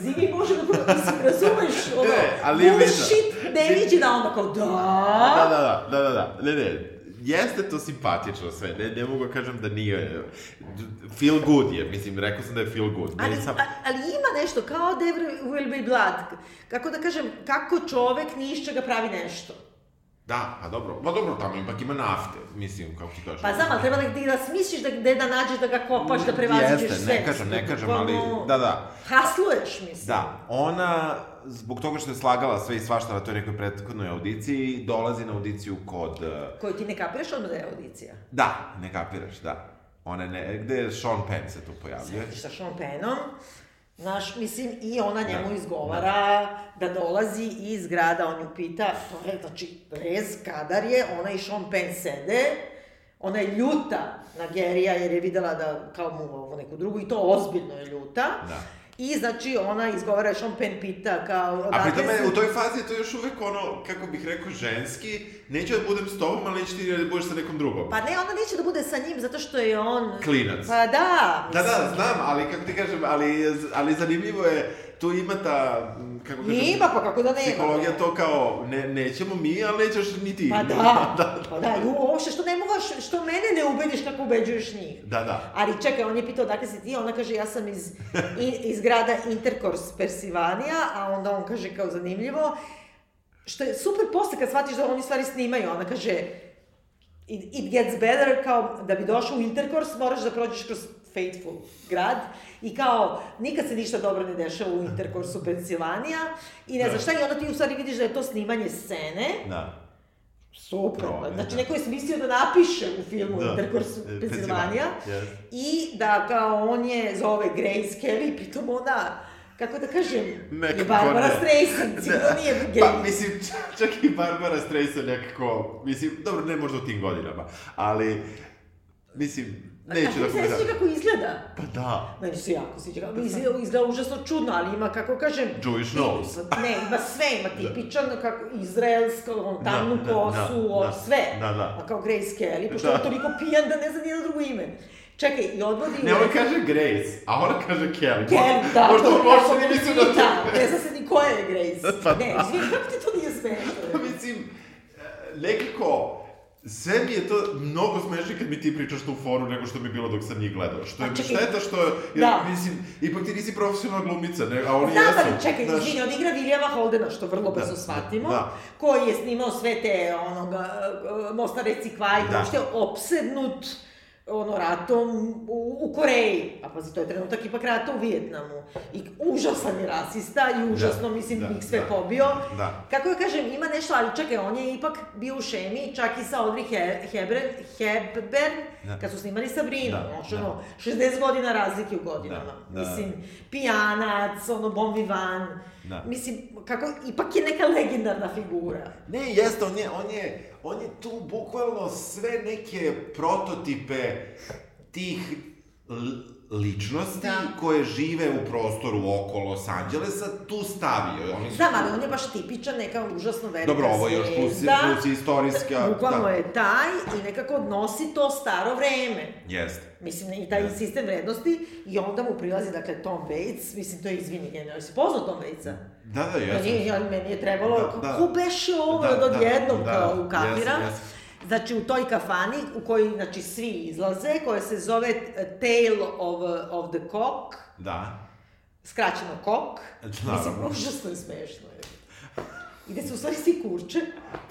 zimi može da mislim, razumeš, ono, Ne, ali nije bitno. bullshit, neviđena, onda kao, Da, da, da, da, da, da, da, ne, ne, jeste to simpatično sve, ne, ne mogu da kažem da nije, feel good je, mislim, rekao sam da je feel good, Ali, ne sam, a, ali ima nešto, kao There Will Be Blood. Kako da kažem, kako čovek ni iz čega pravi nešto. Da, pa dobro, pa dobro, tamo ipak ima nafte, mislim, kako ti kažem. Pa znam, ali treba da, da smisliš da, gde da nađeš, da ga kopaš, da prevaziđeš Jeste, sve. ne kažem, ne kažem, ali, da, da, Hasluješ, mislim. Da, ona, zbog toga što je slagala sve i svašta na toj nekoj prethodnoj audiciji, dolazi na audiciju kod... eh, Koju ti ne kapiraš odmah da je audicija. Da, ne kapiraš, da. Ona ne, gde je Sean Penn se tu pojavljuje. Sjetiš sa Sean Pennom, Znaš, mislim, i ona njemu Da, izgovara da. dolazi iz grada, on ju pita, to je, znači, rez kadar je, ona i Sean Penn sede, ona je ljuta na Gerija jer je videla da kao mu ovo neku drugu i to ozbiljno je ljuta. Da. I znači ona izgovara, Sean Penn pita kao... A pri tome, si? u toj fazi je to još uvek ono, kako bih rekao, ženski, neću da budem s tobom, ali neću ti da budeš sa nekom drugom. Pa ne, ona neće da bude sa njim zato što je on... Klinac. Pa da. Da, da, znam, ali kako ti kažem, ali, ali zanimljivo je, tu ima ta, kako kažem... Ima, pa kako da nema. Psihologija to kao, ne, nećemo mi, ali nećeš ni ti. Pa da, pa da, i uopšte, što ne mogaš, što mene ne ubediš kako ubeđuješ njih. Da, da. Ali čekaj, on je pitao odakle si ti, ona kaže ja sam iz, iz grada Intercourse, Pensilvanija, a onda on kaže kao zanimljivo, što je super posle kad shvatiš da oni stvari snimaju, ona kaže it, it gets better, kao da bi došao u Intercourse moraš da prođeš kroz Fateful grad i kao nikad se ništa dobro ne dešava u Intercourse-u Pensilvanija i ne Da. šta i onda ti u stvari vidiš da je to snimanje scene Da. Super. Dobro, znači, da. neko je smislio da napiše u filmu Da. Intercourse E, Pensilvanija yes. i da kao on je zove Grace Kelly, pritom ona, kako da kažem, je Nekako Barbara ne. Streisand, sigurno nije gej. Pa, mislim, čak i Barbara Streisand nekako, mislim, dobro, ne možda u tim godinama, ali, mislim, neću da A ti se komentiram. sviđa kako izgleda? Pa da. Meni se jako sviđa. kako Izgleda, izgleda užasno čudno, ali ima, kako kažem... Jewish nose. Ne, ima sve, ima tipičan, kako, izraelsko, on, tamnu Da, da, kosu, da, da, sve. da, da. A kao Grace Kelly, pošto Da. on toliko pijan da ne zna nijedno drugo ime. Čekaj, i odvodi... Ne, u- on kaže Grace, a ona kaže Kelly. Kelly, da, Možda on kako ne meni mislio da smeta. Ne zna se ni koja je Grace. Pa ne, da. izvini, kako ti to nije smešno? Pa mislim, e, nekako, sve mi je to mnogo smešnije kad mi ti pričaš tu foru nego što bi bilo dok sam njih gledao. Što je mi čekaj. šteta što, jer, Da. mislim, ipak ti nisi profesionalna glumica, ne, a oni Znam, jesu. ali čekaj, znaš. izvini, on igra Viljama Holdena, što vrlo Da, brzo shvatimo, da. koji je snimao sve te, onoga, e, Mosta reci kvaj, Da. uopšte opsednut ono, ratom u, u Koreji. A pazi, to je trenutak ipak rata u Vijetnamu. I užasan je rasista i užasno, mislim, da, ih sve da. pobio. Da. Kako ja kažem, ima nešto, ali čekaj, on je ipak bio u šemi, čak i sa Audrey He Hebren, Hepburn, Da. kad su snimali Sabrinu, Da, znaš, da. ono, 60 godina razlike u godinama. Da, da. Mislim, pijanac, ono, bon vivant. Da. Mislim, kako, ipak je neka legendarna figura. Ne, jeste, on je, on je, on je tu bukvalno sve neke prototipe tih ličnosti Da. koje žive u prostoru oko Los Angelesa tu stavio. Oni su Znam, tu- ali on je baš tipičan, neka užasno velika Dobro, ovo je još plus, zvezda. plus istorijska... Bukvalno da. je taj i nekako nosi to staro vreme. Jeste. Mislim, i taj Jeste. sistem vrednosti i onda mu prilazi, dakle, Tom Waits, mislim, to je izvini genijalno. Si poznao Tom Waitsa? Da, da, Meni, jeste. ja, meni je trebalo, Da, da, da. ko beše ovo Da, da, da, odjednom da, kao ukapiram. jes, jes. Znači, u toj kafani u kojoj, znači, svi izlaze, koja se zove eh, Tale of, of the Cock, Da. skraćeno Cock. Naravno. Mislim, užasno je smešno. Je. I gde se u stvari svi kurče,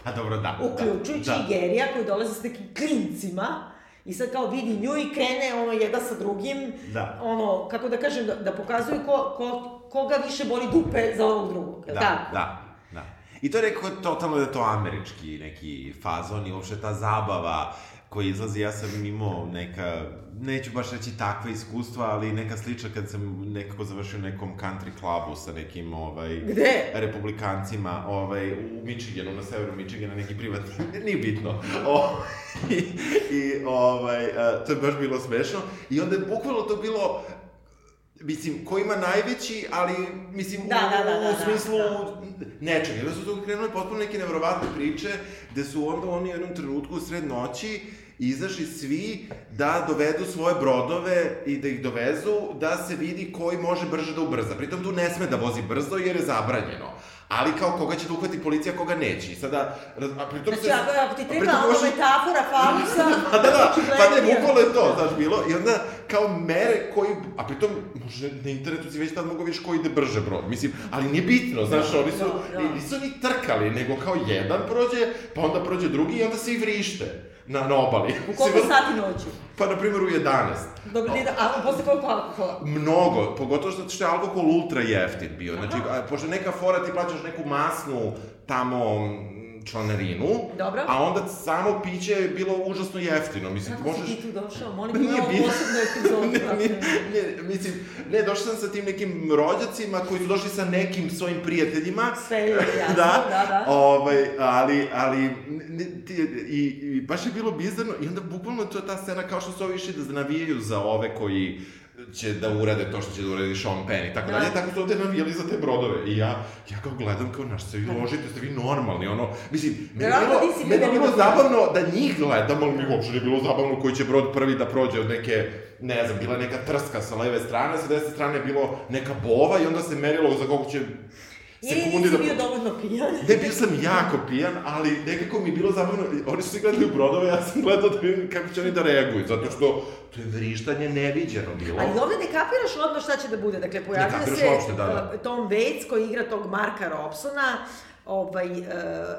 Pa dobro, da. uključujući da, i Gerija koji dolaze s nekim klincima i sad kao vidi nju i krene ono jedan sa drugim, Da. ono, kako da kažem, da, da pokazuju ko, ko, koga više boli dupe za ovog drugog, Da, da, tako? da, da. I to je rekao totalno da je to američki neki fazon i uopšte ta zabava koji izlazi, ja sam imao neka, neću baš reći takva iskustva, ali neka slična kad sam nekako završio nekom country klubu sa nekim, ovaj, Gde? republikancima, ovaj, u Michiganu, na severu Michigana, neki privatni, nije bitno. O, i, I, ovaj, a, to je baš bilo smešno. I onda je bukvalno to bilo, mislim, ko ima najveći, ali, mislim, Da, da, da, da, u da, smislu da. nečega. Onda su tu krenule potpuno neke nevrovatne priče, gde su onda oni u jednom trenutku u sred noći izašli svi da dovedu svoje brodove i da ih dovezu, da se vidi koji može brže da ubrza. Pritom tu ne sme da vozi brzo jer je zabranjeno. Ali kao koga će da uhvati policija, koga neće. I sada, a pritom Znači, ako, ako ti treba ono metafora falusa, Pa da, da, pa ne, bukvalno je to, znaš, bilo. I onda, kao mere koji, a pritom, može, na internetu si već tad mogo vidiš ko ide brže brod. Mislim, ali nije bitno, znaš, oni su, da, da. i nisu ni trkali, nego kao jedan prođe, pa onda prođe drugi i onda svi vrište na, na obali. U koliko Sigurno- sati noću? Pa, na primjer, u 11. Dobro, da, a posle koliko alkohola? Mnogo, pogotovo zato što je alkohol ultra jeftin bio. Znači, a, pošto neka fora ti plaćaš neku masnu tamo članarinu, Dobro. a onda samo piće je bilo užasno jeftino. Mislim, Kako možeš... si ti tu došao? Molim, Nije imamo bitno. posebnu epizodu. ne, ne, ne, mislim, ne, došao sam sa tim nekim rođacima koji su došli sa nekim svojim prijateljima. Sve je jasno, da, da, da. Ovaj, ali, ali, ne, ti, i, i baš je bilo bizarno i onda bukvalno to je ta scena kao što su ovi išli da navijaju za ove koji će da urade to što će da uradi Sean Penn i tako Da. dalje, tako su ovde navijali za te brodove. I ja, ja kao gledam kao, naš, se vi ložite, ste vi normalni, ono, mislim, meni je bilo, meni je bilo zabavno da njih gledam, ali mi uopšte nije bilo zabavno koji će brod prvi da prođe od neke, ne znam, bila neka trska sa leve strane, sa desne strane je bilo neka bova i onda se merilo za koliko će Ili sekundi nisi da... bio dovoljno pijan? Ne, bio sam jako pijan, ali nekako mi je bilo zabavno, oni su gledali u brodove, ja sam gledao da vidim kako će oni da reaguju, zato što to je vrištanje neviđeno bilo. Ali ovde ne kapiraš odmah šta će da bude. Dakle, pojavlja se uopšte, da, da. uh, Tom Waits koji igra tog Marka Robsona, ovaj, uh,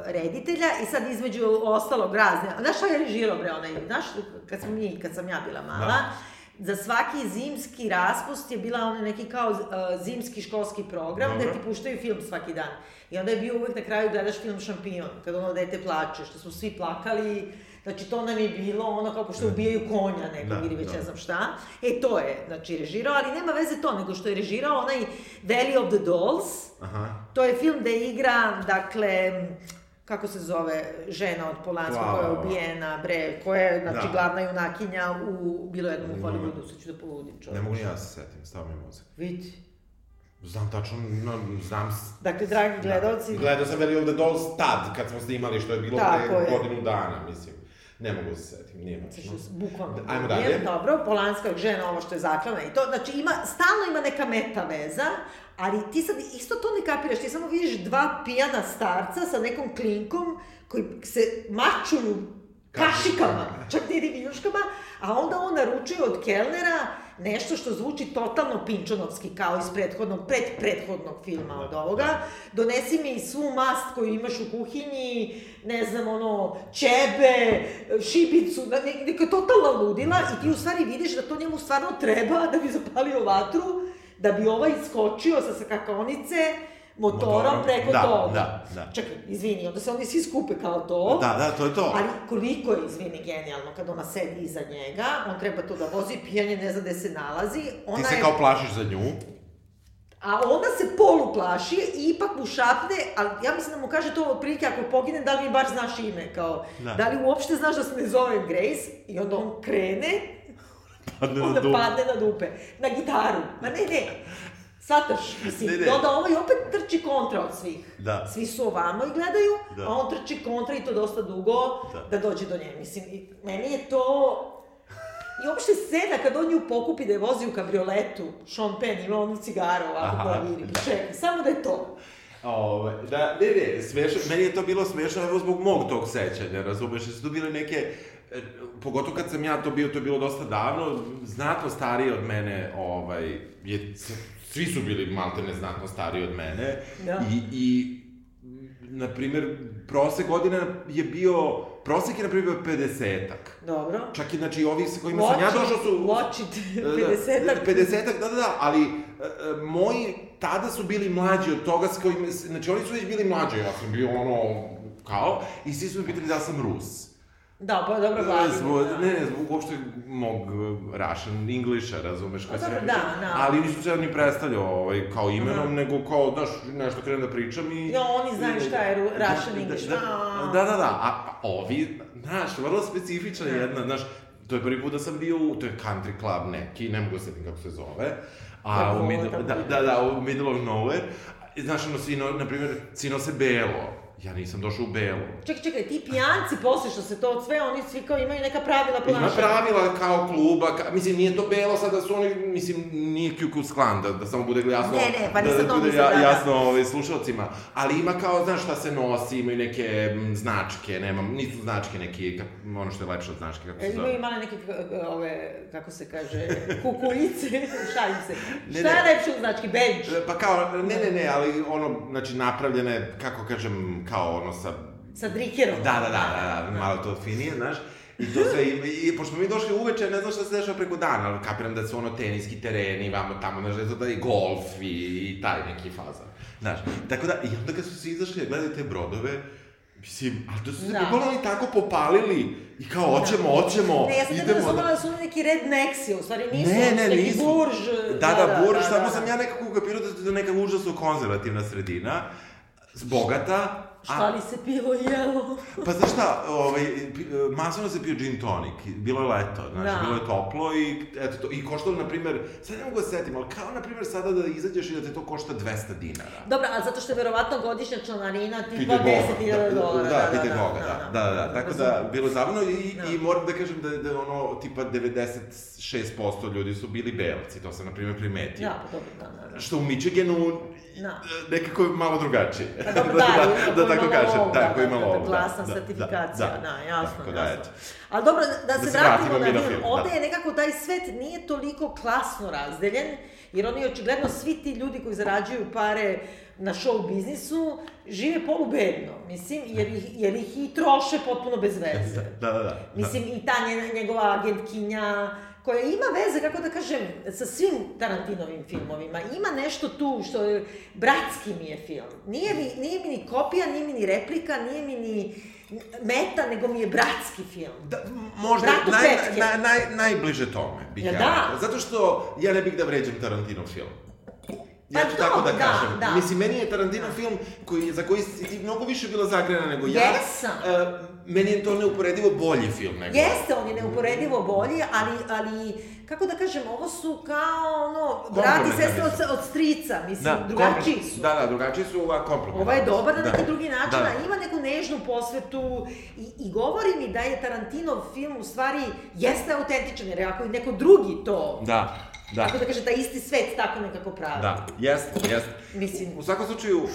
reditelja i sad između ostalog razne. Znaš šta je režirao bre onaj, znaš, kad smo mi, kad sam ja bila mala, Da. Za svaki zimski raspust je bila onaj neki kao uh, zimski školski program Dobro. gde ti puštaju film svaki dan. I onda je bio uvek na kraju gledaš film Šampion, kada ono dete plače, što smo svi plakali, znači to nam je bilo ono kao pošto ubijaju konja nekog Da, ili već da. ne znam šta. E, to je, znači, režirao, ali nema veze to, nego što je režirao onaj Valley of the Dolls, Aha. to je film gde igra, dakle, kako se zove žena od Polanska Plava, koja je ubijena, bre, koja je, znači, Da. glavna junakinja u bilo jednom u. Hollywoodu, sad ću da poludim čovječ. Ne mogu ni ja se setim, stavio mi mozak. Vidi. Znam tačno, no, znam... Dakle, dragi gledalci, Da. Gledao sam Valley of the Dolls tad, kad smo snimali, što je bilo Tako pre je. godinu dana, mislim. Ne mogu da se setim, nije važno. bukvalno. Ajmo da dalje. ubijem. Dobro, Polanska žena, ovo što je zaklana i to, znači ima, stalno ima neka meta veza, ali ti sad isto to ne kapiraš, ti samo vidiš dva pijana starca sa nekom klinkom koji se mačuju kašikama, čak ne ni viljuškama, a onda on naručuje od kelnera nešto što zvuči totalno pinčonovski, kao iz prethodnog, pred prethodnog filma od ovoga. Donesi mi svu mast koju imaš u kuhinji, ne znam, ono, ćebe, šibicu, ne- neka totalna ludila i ti u stvari vidiš da to njemu stvarno treba da bi zapalio vatru, da bi ovaj iskočio sa skakonice, motorom, preko da, toga. da, da. Čekaj, izvini, onda se oni svi skupe kao to. Da, da, to je to. Ali koliko je, izvini, genijalno kad ona sedi iza njega, on treba to da vozi, pijanje ne zna gde se nalazi, ona Ti se je, kao plašiš za nju. a ona se polu plaši i ipak mu šapne, ali ja mislim da mu kaže to otprilike ako pogine, da li mi bar znaš ime, kao, Da. da, li uopšte znaš da se ne zovem Grace, i onda on krene, Padne na dupe. padne na dupe, na gitaru, ma ne, ne, Sataš, mislim, Ne, ne. onda ovaj opet trči kontra od svih. Da. Svi su ovamo i gledaju, Da. a on trči kontra i to dosta dugo Da. da, dođe do nje. Mislim, i meni je to... I uopšte scena kad on nju pokupi da je vozi u kabrioletu, Sean Penn ima onu cigaru ovako Aha, koja viri, da. čekaj, samo da je to. Ove, da, ne, ne, smešno, meni je to bilo smešno, evo zbog mog tog sećanja, razumeš, su tu bile neke, pogotovo kad sam ja to bio, to je bilo dosta davno, znatno stariji od mene, ovaj, je, svi su bili maltene znatno stariji od mene, Da. i, i na primjer, prosek godina je bio, prosek je na primjer 50-ak. Dobro. Čak i, znači, ovi sa kojima sam ja došao su... Watch it, Da, da, 50-ak. 50-ak, da, da, da, ali e, e, moji tada su bili mlađi od toga s kojim, znači oni su već bili mlađi, ja sam bio ono, kao, i svi su me pitali da sam Rus. Da, pa dobro glavi. Zbog, da. ne, ne, zbog uopšte mog Russian Englisha, razumeš, A kad se dobro, da, da. Ali nisu se ni predstavljao ovaj, kao imenom, Aha. nego kao, znaš, nešto krenem da pričam i... Ja, oni znaju šta je Ru- Russian Da, English. Da, da, da, da, a, ovi, znaš, vrlo specifična Da. jedna, znaš, to je prvi put da sam bio u, to je country club neki, ne mogu se kako se zove, a Kako u middle, da, da, da, u middle of nowhere, znaš, ono, svi, no, na primjer, svi nose belo, ja nisam došao u belo. Čekaj, čekaj, ti pijanci posle što se to sve, oni svi kao imaju neka pravila Ima ponašanja. pravila kao kluba, ka, mislim, nije to belo sad da su oni, mislim, nije Klan, da, da samo bude jasno, Ne, ne, pa da, nisam da to bude da, da. jasno ovaj, slušalcima, ali ima kao, znaš šta se nosi, imaju neke m, značke, nemam, nisu značke neki, ka, ono što je lepše od značke, kako se E, zove. imaju male neke, ove, kako se kaže, kukuljice, šalim se. Ne, Šta ne. je lepše od znački? Badge. E, Pa kao, ne, ne, ne, ali ono, znači, napravljene, kako kažem, kao ono sa... Sa drikerom. Da, da, da, da, da, malo to finije, znaš. I to sve, i, i pošto smo mi došli uveče, ne znam šta se dešava preko dana, ali kapiram da su ono teniski tereni, vamo tamo, znaš, da da i golf i, i taj neki fazan. Znaš, tako da, i onda kad su svi izašli da gledaju te brodove, mislim, ali to su se Da. bukvalno oni tako popalili i kao, oćemo, oćemo, Ne, ja sam tebe razumela da su oni neki rednexi, u stvari nisu, Ne, ne, neki nisu. burž. Da, da, burž, samo sam ja nekako ukapirao da je to neka užasno konzervativna sredina, bogata, Šta li se pivo jelo? Pa znaš šta, ovaj, masovno se pio gin tonic, bilo je leto, znači, Da. bilo je toplo i eto to, i koštalo, na primjer, sad ne mogu da se setim, ali kao, na primjer, sada da izađeš i da te to košta 200 dinara. Dobro, a zato što je verovatno godišnja članarina tipa Pite Boga, 10.000 dolara. Da, pite Boga, da, da, da, da, tako da, bilo zabavno i, Da. i moram da kažem da, da ono, tipa 96% ljudi su bili belci, to sam, na primjer, primetio. Da, pa dobro, da, da, da. Što u Michiganu Da. nekako je malo drugačije. Pa dobro, da, da, da, koji tako ima kažem, lov, da, koji ima da, lov, da, glasna da, sertifikacija, da, jasno, tako da, jasno. Ali dobro, da, da se, se vratimo vratimo na film. Ovde da. je nekako taj svet nije toliko klasno razdeljen, jer oni očigledno svi ti ljudi koji zarađuju pare na show biznisu žive polubedno, mislim, jer ih, jer ih i troše potpuno bez veze. Da, da, da. Mislim, i ta njena, njegova agentkinja, koja ima veze, kako da kažem, sa svim Tarantinovim filmovima. Ima nešto tu što je, bratski mi je film. Nije mi, nije mi ni kopija, nije mi ni replika, nije mi ni meta, nego mi je bratski film. Da, možda Bratu naj, petke. naj, naj, najbliže tome bih Jel ja da? Zato što ja ne bih da vređam Tarantino film. Ja Pa ću tako da da, kažem. da. Mislim, meni je Tarantino film koji, za koji si ti mnogo više bila zagrena nego ja. Jesam. E, meni je to neuporedivo bolji film nego... Jeste, on je neuporedivo bolji, ali, ali, kako da kažem, ovo su kao, ono, brat i sestra od, od strica, mislim, Da, drugačiji su. Da, da, drugačiji su ova komplementarni. Ovo je dobar na Da. neki drugi način, Da. a ima neku nežnu posvetu i, i govori mi da je Tarantinov film u stvari jeste autentičan, jer ako i neko drugi to Da. Da. Tako da kaže, taj isti svet tako nekako pravi. Da, jeste, jeste. Mislim- U svakom slučaju, uh,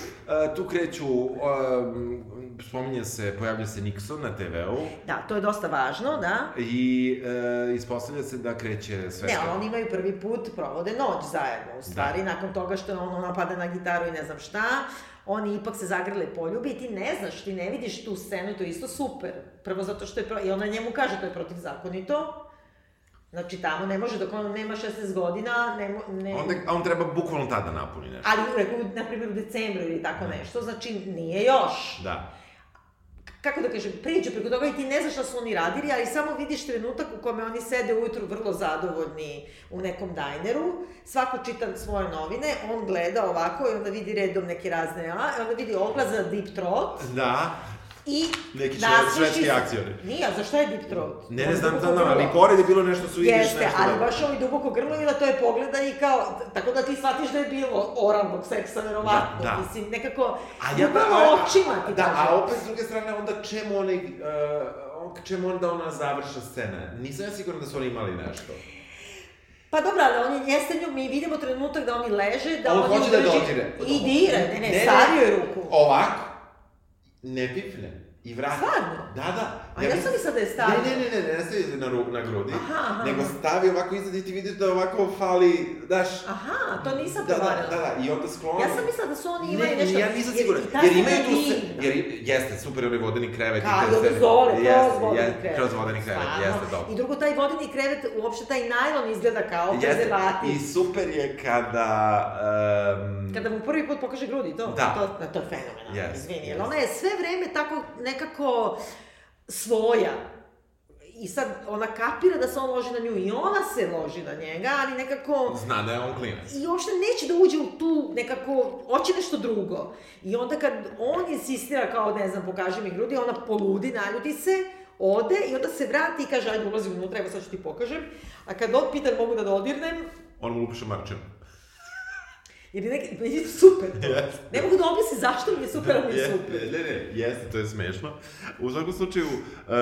tu kreću, um, spominje se, pojavlja se Nixon na TV-u Da, to je dosta važno, da. i uh, ispostavlja se da kreće sve Ne, ali oni imaju prvi put, provode noć zajedno, u stvari, nakon toga što on, ona pada na gitaru i ne znam šta, oni ipak se zagrle poljubi i ti ne znaš, ti ne vidiš tu scenu, to je isto super. Prvo zato što je, i ona njemu kaže to je protivzakonito, znači tamo ne može, dok on nema 16 godina, ne, mo- ne... Onda, a on treba bukvalno tada napuni nešto. Ali, rekao, na primjer, u decembru ili tako nešto, znači nije još. Da. kako da kažem, priđu preko toga i ti ne znaš šta su oni radili, ali samo vidiš trenutak u kome oni sede ujutru vrlo zadovoljni u nekom dajneru, svako čita svoje novine, on gleda ovako i onda vidi redom neke razne, a, onda vidi oglas za Deep Throat Da. I Neki švedski se- akcioni. Nije, a za šta je Deep Throat? Ne, ne znam, znam, ali pored je bilo nešto su vidiš Jeste, nešto. ali da- baš ovaj duboko grlo i da to je pogleda i kao, tako da ti shvatiš da je bilo oralnog seksa, verovatno. Da, da. Mislim, nekako, A ja, bukvalno a- očima ti Da, kažem. a opet s druge strane, onda čemu onaj, uh, čemu onda ona završa scena? Nisam ja siguran da su oni imali nešto. Pa dobro, ali on je jeste nju, mi vidimo trenutak da oni leže, da On oni hoće da dodire. I dire, ne, ne, Ne, ne. stavio je ruku. Ovako, ne pipne i vrati. Stvarno? Da, da. A ja sam mislila da je stavio. Ne, ne, ne, ne, ne stavi na, ru, na grudi, Aha, aha, nego stavi ovako iznad i ti vidiš da ovako fali, daš... Aha, to nisam Da, da, provarila. da, da, i onda skloni. Ja sam mislila da su oni imali ne, nešto... Ne, ja nisam jer- ta jer scena imaju tu se, jer jeste, super onaj vodeni krevet. Kao i te ove scene. zole, kroz vodeni krevet. Kroz vodeni krevet, Stvarno. jeste, dobro. I drugo, taj vodeni krevet, uopšte taj najlon izgleda kao Jeste, prezervativ. i super je kada... Um, Kada mu prvi put pokaže grudi, to, Da. to, to, to je fenomenalno, Yes, izvini. Jer yes. ona je sve vreme tako nekako svoja. I sad ona kapira da se on loži na nju i ona se loži na njega, ali nekako... Zna da je on klinac. I uopšte neće da uđe u tu nekako, hoće nešto drugo. I onda kad on insistira kao, ne znam, pokaži mi grudi, ona poludi, naljuti se, ode i onda se vrati i kaže, ajde ulazi unutra, evo sad ću ti pokažem. A kad on pita mogu da dodirnem, On mu lupiše marčinu. Jer je neki, meni je super to. Jeste. Ne mogu da objasnim zašto mi je super, ali mi je Jeste, super. Ne, ne, jeste, to je smešno. U svakom slučaju, uh,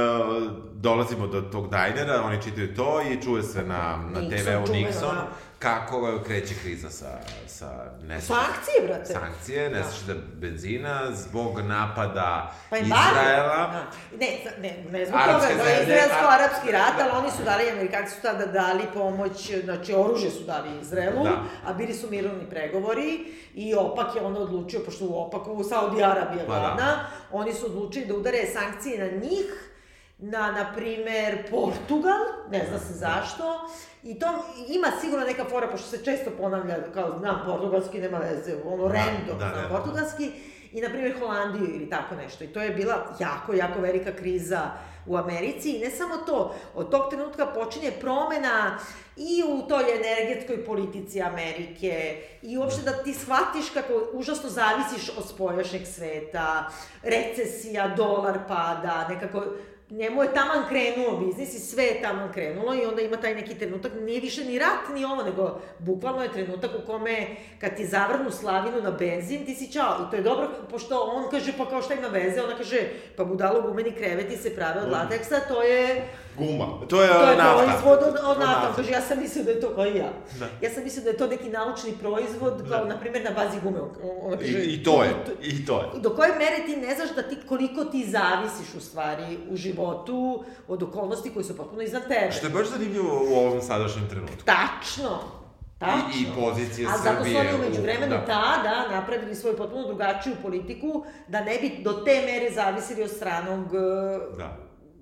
dolazimo do tog dajnera, oni čitaju to i čuje se na, na Nixon, TV-u čuveno, Nixon da. kako kreće kriza sa, sa nestašice. Sankcije, brate. Sankcije, nestašice benzina, zbog napada Pa. Izraela. Da. Ne, ne, ne zbog Arapske toga, to je zemlje, izraelsko-arapski rat, da. ali oni su dali, Amerikanci su tada dali pomoć, znači oružje su dali Izraelu, Da. a bili su mirovni pregovori i OPAK je onda odlučio, pošto u OPAK-u Saudi Arabija Pa da. oni su odlučili da udare sankcije na njih, na, na primer, Portugal, ne zna se zašto, i to ima sigurno neka fora, pošto se često ponavlja, kao znam portugalski, nema veze, ono random, da, znam da. portugalski, i na primjer Holandiju ili tako nešto. I to je bila jako, jako velika kriza u Americi. I ne samo to, od tog trenutka počinje promena i u toj energetskoj politici Amerike. I uopšte da ti shvatiš kako užasno zavisiš od spoljašnjeg sveta, recesija, dolar pada, nekako njemu je taman krenuo biznis i sve je taman krenulo i onda ima taj neki trenutak, nije više ni rat ni ovo, nego bukvalno je trenutak u kome kad ti zavrnu slavinu na benzin, ti si čao. I to je dobro, pošto on kaže, pa kao šta ima veze, ona kaže, pa budalo gumeni kreveti se prave od lateksa, to je Guma. To je, to je nafta. proizvod od, od nafta. nafte. Kaže, ja sam mislio da je to, kao i ja. Da. Ja sam mislio da je to neki naučni proizvod, kao, na primjer, na bazi gume. Ona I, kaže, I to je, i to je. do koje mere ti ne znaš da ti, koliko ti zavisiš u stvari u životu od okolnosti koje su potpuno iznad tebe. Što je baš zanimljivo u ovom sadašnjem trenutku. Tačno. Tačno. I, i pozicije A zato su Srbije. oni umeđu vremenu da. tada napravili svoju potpuno drugačiju politiku, da ne bi do te mere zavisili od stranog, Da.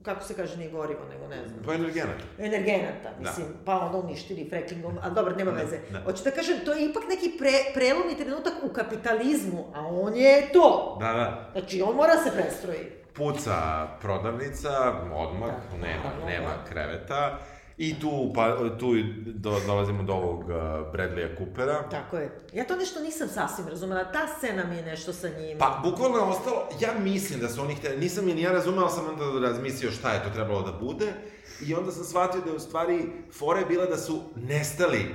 Kako se kaže, nije gorivo, nego ne znam. Pa energenat. energenata, Da. mislim, pa onda uništili frackingom, ali dobro, nema Da, veze. da. Hoću da kažem, to je ipak neki pre, prelomni trenutak u kapitalizmu, a on je to. Da, da. Znači, on mora se prestroji. Puca prodavnica, odmah, Da, nema, naravno, nema da. kreveta. I tu, pa, tu do, dolazimo do ovog uh, Bradleya Coopera. Tako je. Ja to nešto nisam sasvim razumela, ta scena mi je nešto sa njim. Pa, bukvalno je ostalo, ja mislim da su oni hteli, nisam je ni ja razumeo, ali sam onda razmislio šta je to trebalo da bude. I onda sam shvatio da je u stvari fora je bila da su nestali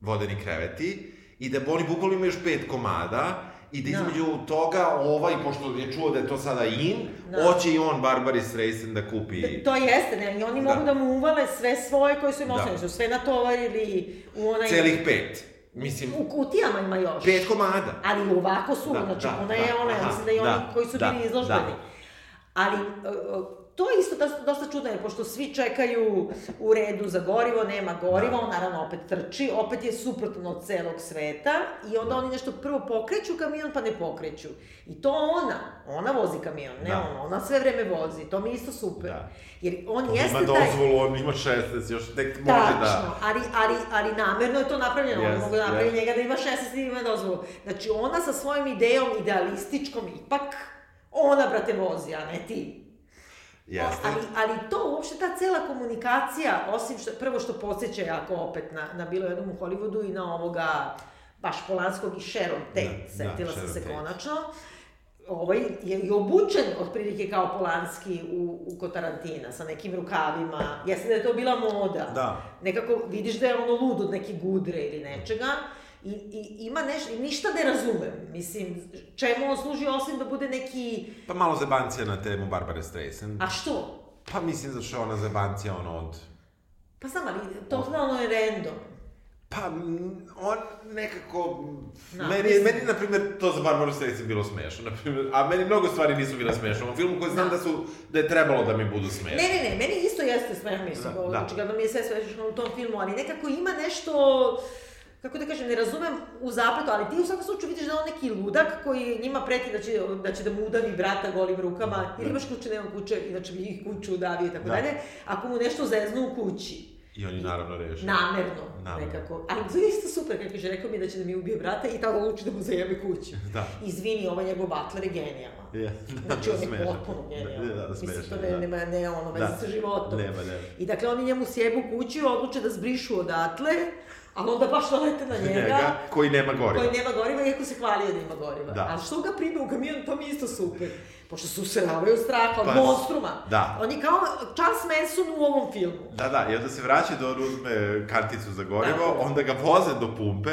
vodeni kreveti i da oni bukvalno imaju još pet komada I da Da. između toga ovaj, pošto je čuo da je to sada in, Da. hoće i on Barbara Streisand da kupi... To jeste, ne, i oni Da. mogu da mu uvale sve svoje koje su im Da. su sve natovarili u onaj... Celih pet. Mislim, U kutijama ima još. pet komada. Ali ovako su, Da, znači da, ona je da, ona, ja aha, mislim da i oni da, koji su da, bili izložbeni. da. Ali, uh, to je isto dosta, dosta čudno, jer pošto svi čekaju u redu za gorivo, nema goriva, Da. on naravno opet trči, opet je suprotno od celog sveta i onda oni nešto prvo pokreću kamion pa ne pokreću. I to ona, ona vozi kamion, ne Da. ona, ona sve vreme vozi, to mi je isto super. Da. Jer on On jeste ima taj... dozvolu, on ima 16, još tek može Tačno, da... ali, ali, ali namerno je to napravljeno, oni Jest, mogu da napravi jest. njega da ima 16 i ima dozvolu. Znači, ona sa svojom idejom idealističkom ipak, ona, brate, vozi, a ne ti. Jeste. Ali, ali to, uopšte ta cela komunikacija, osim što, prvo što podsjeća jako opet na, na bilo jednom u Hollywoodu i na ovoga, baš Polanskog i Sharon Tate, Da, da, setila sam Sharon se Tate. konačno, ovaj je i obučen otprilike kao Polanski u, u kod Tarantina, sa nekim rukavima. Jeste da je to bila moda. Da. Nekako vidiš da je ono lud od neke gudre ili nečega. I, i ima nešto, i ništa ne razumem. Mislim, čemu on služi osim da bude neki... Pa malo zebancija na temu Barbara Streisand. A što? Pa mislim da što je ona zebancija ono od... Pa znam, ali totalno je random. Pa, on nekako... Da, meni, mislim- meni, na primjer, to za Barbaru Streisand bilo smešno, na primjer, a meni mnogo stvari nisu bile smešne u filmu, koje znam Da. da su, da je trebalo da mi budu smešne. Ne, ne, ne, meni isto jeste smeh, mislim, Da, da, kada mi je sve smešno u tom filmu, ali nekako ima nešto, kako da kažem, ne razumem u zapletu, ali ti u svakom slučaju vidiš da je on neki ludak koji njima preti da će, da će da mu udavi brata golim rukama, jer imaš kuće, nema kuće, inače bi ih kuću udavio i tako Da. dalje, ako mu nešto zeznu u kući. I on je naravno rešio. Namerno, Namerno. nekako. Ali to je isto super, kako kaže, rekao mi da će da mi ubije brata i tada odluči da mu zajebe kuću. Da. Izvini, ovaj njegov butler je genijalan. Je, Znači, on je potpuno genijalan. Da, da, Mislim, smešno, to ne, da. nema, ne ono, veze Da. sa životom. Nema, nema. I dakle, oni njemu sjebu kuću i odluče da zbrišu odatle, ali onda baš nalete na njega, Njega, koji nema goriva. koji nema goriva, iako se hvalio da ima goriva. Da. Ali što ga prime u kamion, to mi isto super. Pošto se useravaju straha, od Pa, monstruma. da. On je kao Charles Manson u ovom filmu. Da, da, i onda se vraća da on uzme karticu za gorivo, Tako. onda ga voze do pumpe,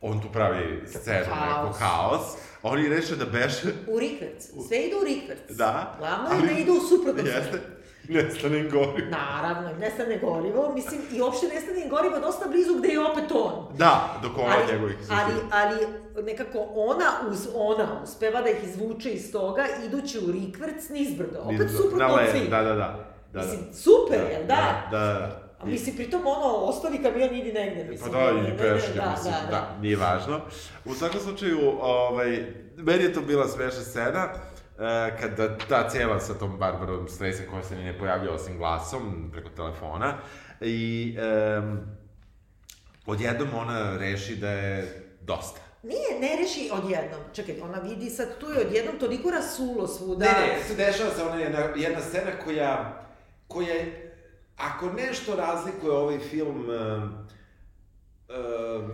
on tu pravi scenu, Haos. neko haos, oni reše da beše, U rikverc. Sve ide u rikverc. da. Glavno je da idu u suprotnom Jeste. Nestane gorivo. Naravno, nestane gorivo, mislim, i uopšte nestane gorivo dosta blizu gde je opet on. Da, dok ova ali, njegovih ali, ali nekako ona, uz, ona uspeva da ih izvuče iz toga idući u rikverc nizbrdo. Opet suprotno od svih. Da, da, da. Da, Mislim, da. super, jel da? Da, da, da. A mislim, pritom ono, ostavi kamion, idi negde, Pa mislim. da, ne, ne, i peške, da, mislim, da, da, nije važno. U svakom slučaju, ovaj, meni je to bila smešna scena, e, kada ta cijela sa tom Barbarom Streisand koja se ni ne pojavlja osim glasom preko telefona i um, odjednom ona reši da je dosta. Nije, ne reši odjednom. Čekaj, ona vidi sad tu je odjednom toliko rasulo svuda. Ne, ne, se dešava se ona jedna, jedna scena koja, koja je, ako nešto razlikuje ovaj film uh,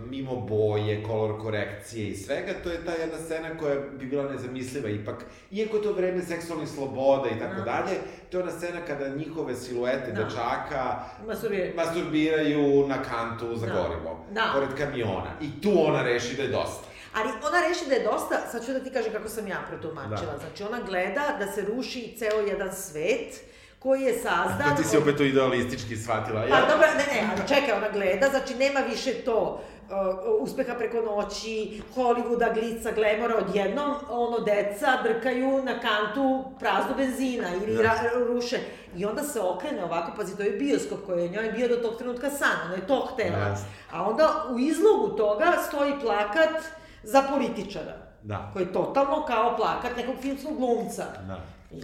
mimo boje, kolor korekcije i svega, to je ta jedna scena koja bi bila nezamisliva ipak. Iako je to vreme seksualnih sloboda i tako Da. dalje, to je ona scena kada njihove siluete Da. dečaka Masturbiraju. masturbiraju na kantu za Da. gorivo, Da. pored kamiona. I tu ona reši da je dosta. Ali ona reši da je dosta, sad ću da ti kažem kako sam ja protumačila. Da. Znači ona gleda da se ruši ceo jedan svet koji je sazdan... Da ti si opet to idealistički shvatila. Pa dobro, ne, ne, ali čekaj, ona gleda, znači nema više to uh, uspeha preko noći, Hollywooda, glica, glemora, odjednom, ono, deca drkaju na kantu praznu benzina ili Da. ra, ruše. I onda se okrene ovako, pazi, to je bioskop koji je njoj bio do tog trenutka san, ona je to htela. Jeste. A onda u izlogu toga stoji plakat za političara. Da. Koji je totalno kao plakat nekog filmskog glumca. Da.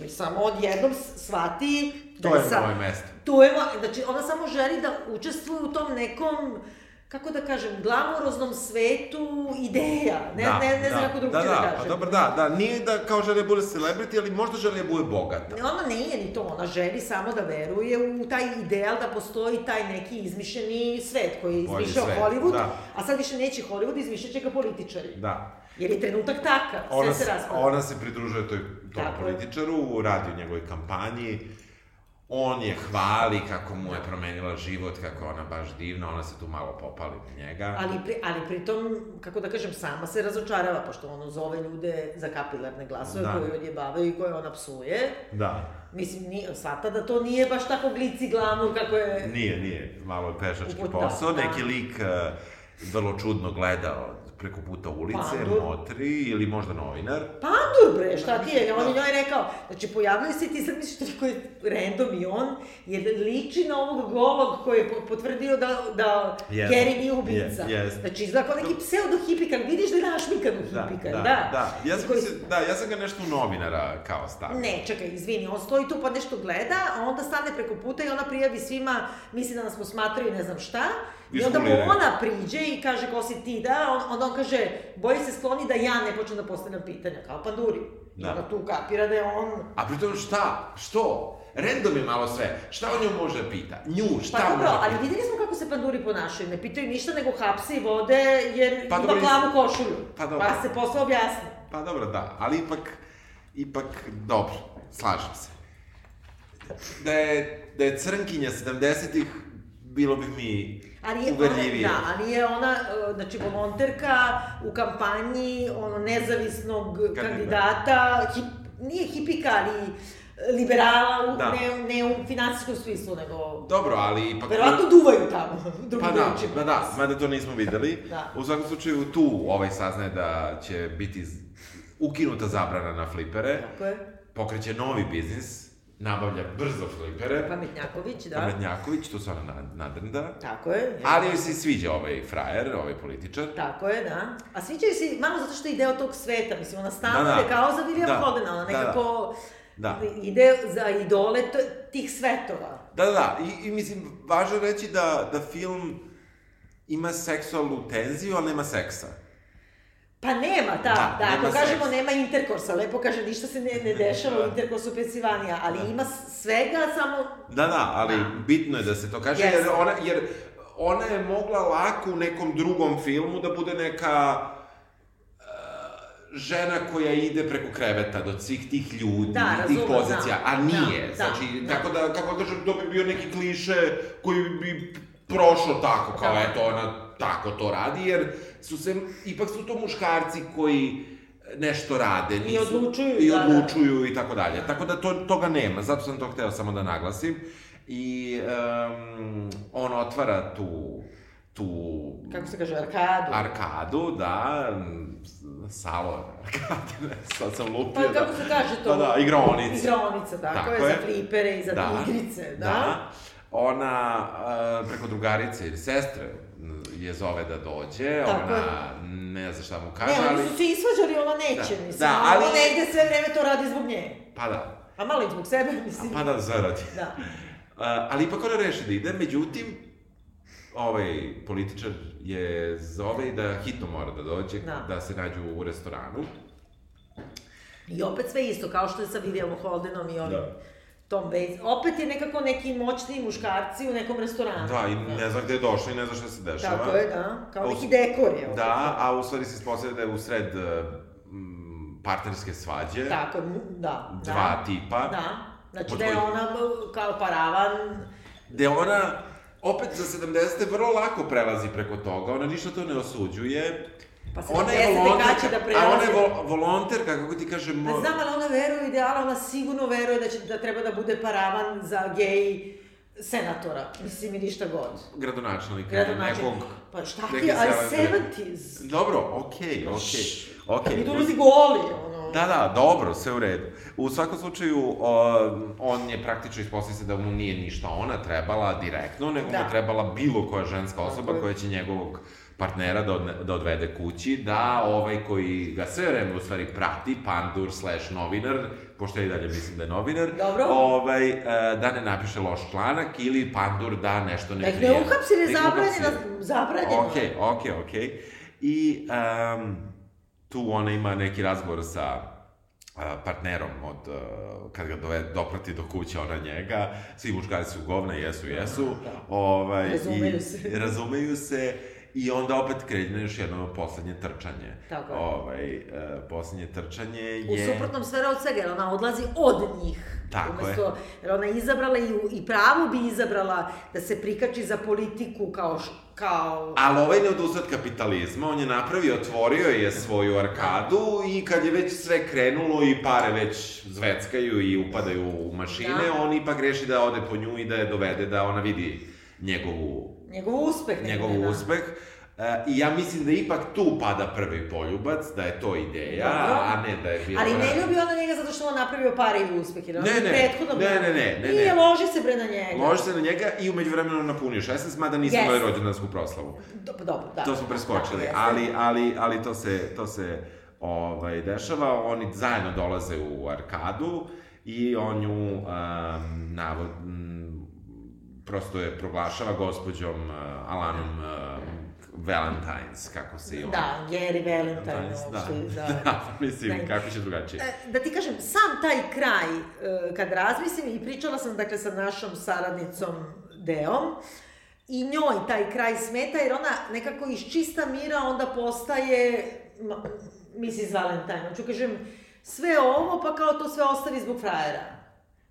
I samo odjednom shvati da To je sa- moje mesto. tu je, znači ona samo želi da učestvuje u tom nekom, kako da kažem, glamoroznom svetu ideja. Ne, ne, ne znam kako drugo da, da, da, kažem. Pa dobro, da, da, nije da kao želi da bude celebrity, ali možda želi da bude bogata. Ne, Ona nije ni to, ona želi samo da veruje u taj ideal da postoji taj neki izmišljeni svet koji je izmišljao Hollywood, da. a sad više neće Hollywood, izmišljat će ga političari. Da. Jer je trenutak takav, sve Ona se se, raspada. ona se pridružuje toj, tom Tako političaru, radi u njegovoj kampanji. on je hvali kako mu je promenila život, kako ona baš divna, ona se tu malo popali na njega. Ali, pri, ali pritom, kako da kažem, sama se razočarava, pošto ono zove ljude za kapilarne glasove Da. da. koje odjebavaju i koje ona psuje. Da. Mislim, nije, svata da to nije baš tako glici glavno kako je... Nije, nije, malo je pešački Uput- da, posao, da. neki lik uh, vrlo čudno gleda od- preko puta ulice, Pandur. motri ili možda novinar. Pandur bre, šta ti je? On je njoj rekao, znači pojavljaju se ti sad misliš da je random i on, jer liči na ovog golog koji je po- potvrdio da, da Yes. Gary nije ubica. Yes, yes. Znači izgleda kao neki pseudo-hipikar, vidiš da je našmikan u hipikar, da. da, da. Ja sam, Koji- se, da, ja sam ga nešto u novinara kao stavio. Ne, čekaj, izvini, on stoji tu pa nešto gleda, a onda stane preko puta i ona prijavi svima, misli da nas posmatraju ne znam šta, i onda mu ona priđe i kaže ko si ti, da, on, onda on kaže, boji se skloni da ja ne počnem da postavljam pitanja, kao panduri. I Da. onda tu kapira da je on... A pritom šta? Što? Random je malo sve. Šta on nju može da pita? Nju, šta Pa dobro, može da ali videli smo kako se panduri ponašaju, ne pitaju ništa nego hapse i vode jer Pa ima dobro, plavu košulju. pa dobro. Pa se posle objasni. Pa dobro, da, ali ipak, ipak, dobro, slažem se. Da je, da je crnkinja 70-ih, bilo bi mi Ali je uverljivije. ona, da, ali je ona, znači, volonterka u kampanji ono, nezavisnog kandidata, hip, nije hipika, ali liberala, u, Da. ne, ne u finansijskom smislu, nego... Dobro, ali ipak... Verovatno duvaju tamo, drugim Pa da, rečima. da, da, mada to nismo videli. Da. U svakom slučaju tu ovaj saznaje da će biti ukinuta zabrana na flipere, Tako je. pokreće novi biznis, nabavlja brzo flipere, Pametnjaković, da. Pametnjaković, ona nad- nadrnda, Tako je. ali joj se sviđa ovaj frajer, ovaj političar. Tako je, da. A sviđaju se malo zato što je deo tog sveta, mislim, ona stanuje Da, da. kao za William Da. Holdena, ona Da, da. nekako Da. ide za idole tih svetova. Da, da, da, i, i mislim, važno je reći da, da film ima seksualnu tenziju, ali nema seksa. Pa nema, da, Da, da, nema ako kažemo nema interkorsa, lepo kaže, ništa se ne, ne dešava Da. u interkorsu Pensilvanija, ali ima s- svega, samo... Da, da, ali Da. bitno je da se to kaže, Jeste. jer ona, jer ona je mogla lako u nekom drugom filmu da bude neka e, žena koja ide preko kreveta do svih tih ljudi, Da, i tih razumem, pozicija, da. a nije. Da, znači, da, tako da, kako kažem, to bi bio neki kliše koji bi prošao tako, kao Da. eto, ona tako to radi, jer su se, ipak su to muškarci koji nešto rade. I odlučuju, I da, da. odlučuju i tako dalje. Tako da to, toga nema, zato sam to hteo samo da naglasim. I um, on otvara tu, tu Kako se kaže, arkadu. arkadu, da, salo arkade, sad sam lupio. Pa kako se kaže to? Da, da, igraonica. Igraonica, tako, Tako je, je. za flipere i za Da, igrice, da. da. Ona uh, preko drugarice ili sestre je zove da dođe, Tako ona je. ne zna šta mu kaže, Ne, ali... oni su se isvađali, ona neće, Da, mislim, da, a ali- ona negde sve vreme to radi zbog nje. Pa da, A malo i zbog sebe, mislim. pa da zaradi. Da. Uh, ali ipak ona reši da ide, međutim, ovaj političar je zove i da hitno mora da dođe, Da. da se nađu u restoranu. I opet sve isto, kao što je sa Williamom Holdenom i ovim Da. Tom Bates. Opet je nekako neki moćni muškarci u nekom restoranu. Da, i ne zna gde je došla i ne zna šta se dešava. Tako je, da. Kao A u- neki dekor je. Da, a u stvari se ispostavlja da je usred uh, m, partnerske svađe. Tako, mu- da. Dva da. tipa. Da. Znači Od da je ona kao paravan, Gde ona, opet za 70. vrlo lako prelazi preko toga, ona ništa to ne osuđuje. Pa se Ona je kad će da a prelazi. ona je vo, volonterka, kako ti kažem... Ne znam, ali ona veruje u ideala, ona sigurno veruje da, će, da treba da bude paravan za gej senatora. Mislim, i ništa god. gradonačelnika, Gradonačelnik. nekog... Pa šta ti, ali zelene- 70s. Dobro, okej, okej, okej. Idu ljudi goli, ono. Da, da, dobro, sve u redu. U svakom slučaju, o, on je praktično ispostavio se da mu nije ništa ona trebala direktno, nego Da. mu trebala bilo koja ženska osoba koja će njegovog partnera da, odne, da odvede kući, da ovaj koji ga sve vreme u stvari prati, pandur slash novinar, pošto ja i dalje mislim da je novinar, Dobro. ovaj, e, da ne napiše loš članak ili pandur da nešto ne Da ih ne prije. uhapsi, Da ih zabranjeno, zabranjeno. Okej, okej, okej. I um, tu ona ima neki razgovor sa uh, partnerom od, uh, kad ga dove, doprati do kuće, ona njega, svi muškarci su govna, jesu, jesu, Da. ovaj, Razumeju i, se. razumeju se, I onda opet krene još jedno poslednje trčanje. Tako je. Ovaj, e, poslednje trčanje je... U suprotnom sfera od svega, jer ona odlazi od njih. Tako Umesto, je. Jer ona je izabrala i, i pravo bi izabrala da se prikači za politiku kao, š- kao Ali ovaj ne odustaje od kapitalizma, on je napravio, otvorio je svoju arkadu i kad je već sve krenulo i pare već zveckaju i upadaju u mašine, Da. on ipak reši da ode po nju i da je dovede da ona vidi njegovu, njegov uspeh. njegov negde, da. uspeh. E, I ja mislim da ipak tu pada prvi poljubac, da je to ideja, Dobro. a ne da je bila... Ali ne ljubi ona njega zato što on napravio pare i uspeh. Jer on Ne, ne, prethodno ne, ne, ne, ne, Nije, ne. loži se bre na njega. Može se na njega i umeđu vremenu napunio 16, mada Jeste. imali rođendansku proslavu. Do, dobro, da. To smo preskočili, Da, ali, ali, ali to se, to se ovaj, dešava, oni zajedno dolaze u arkadu i on nju um, navod, prosto je proglašava gospođom uh, Alanom uh, Valentines, kako se i on... Da, Gary Valentine, Valentines, uopšte, da. da. da, mislim, Da. kako će drugačije. E, Da ti kažem, sam taj kraj, e, kad razmislim, i pričala sam dakle sa našom saradnicom Deom, i njoj taj kraj smeta, jer ona nekako iz čista mira onda postaje Mrs. Valentine. Hoću kažem, sve ovo, pa kao to sve ostavi zbog frajera.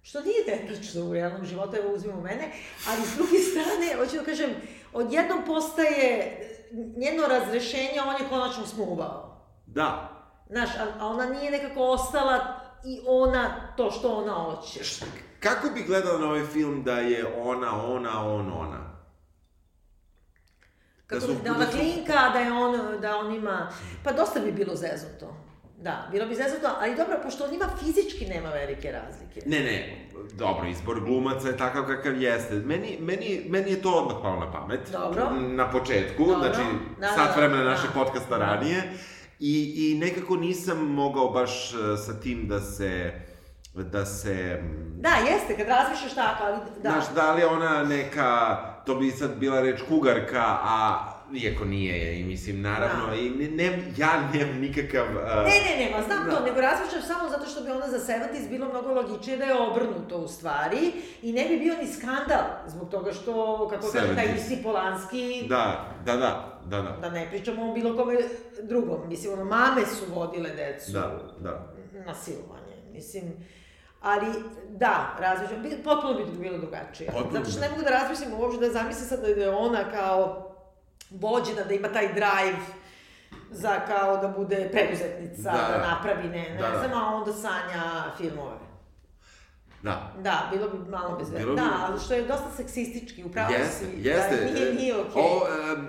Što nije tetično u realnom životu, evo uzmimo mene, ali s druge strane, hoću da kažem, odjednom postaje njeno razrešenje, on je konačno smuvao. Da, Znaš, a, a ona nije nekako ostala i ona to što ona hoće. kako bi gledala na ovaj film da je ona, ona, on, ona? Kako da da, su- da ona da klinka, da je on, da on ima... Pa dosta bi bilo zeznuto. Da, bilo bi zeznuto, ali dobro, pošto on ima fizički nema velike razlike. Ne, ne, dobro, izbor glumaca je takav kakav jeste. Meni, meni, meni je to odmah palo na pamet. Dobro. Na početku, Dobro. znači Da, sat da, vremena da. našeg podcasta ranije. I, I nekako nisam mogao baš eh, sa tim da se da se... Da, jeste, kad razmišljaš tako, ali da. Znaš, da li ona neka, to bi sad bila reč kugarka, a iako nije je, i mislim, naravno, Da. i ne, ne, ja nemam nikakav... Uh, Ne, ne, ne, ma znam Da. to, nego razmišljam samo zato što bi ona za Sevatis bilo mnogo logičnije da je obrnuto u stvari i ne bi bio ni skandal zbog toga što, kako kaže, taj isti Polanski, Da, da, da, da, da. da ne pričamo o bilo kome drugom, mislim, ono, mame su vodile decu Da, da. na silovanje, mislim, ali da, razmišljam, potpuno bi to bilo drugačije. Potpuno Zato što ne mogu da razmišljam uopšte da zamislim sad da je ona kao vođena, da ima taj drive za kao da bude preduzetnica, Da, da, da. napravi ne, ne Da, da. znam, a onda sanja filmove. Da. Da, bilo bi malo bez bi- Da, ali što je dosta seksistički, upravo Jeste, si. jeste. Da, nije, nije okej. O, em,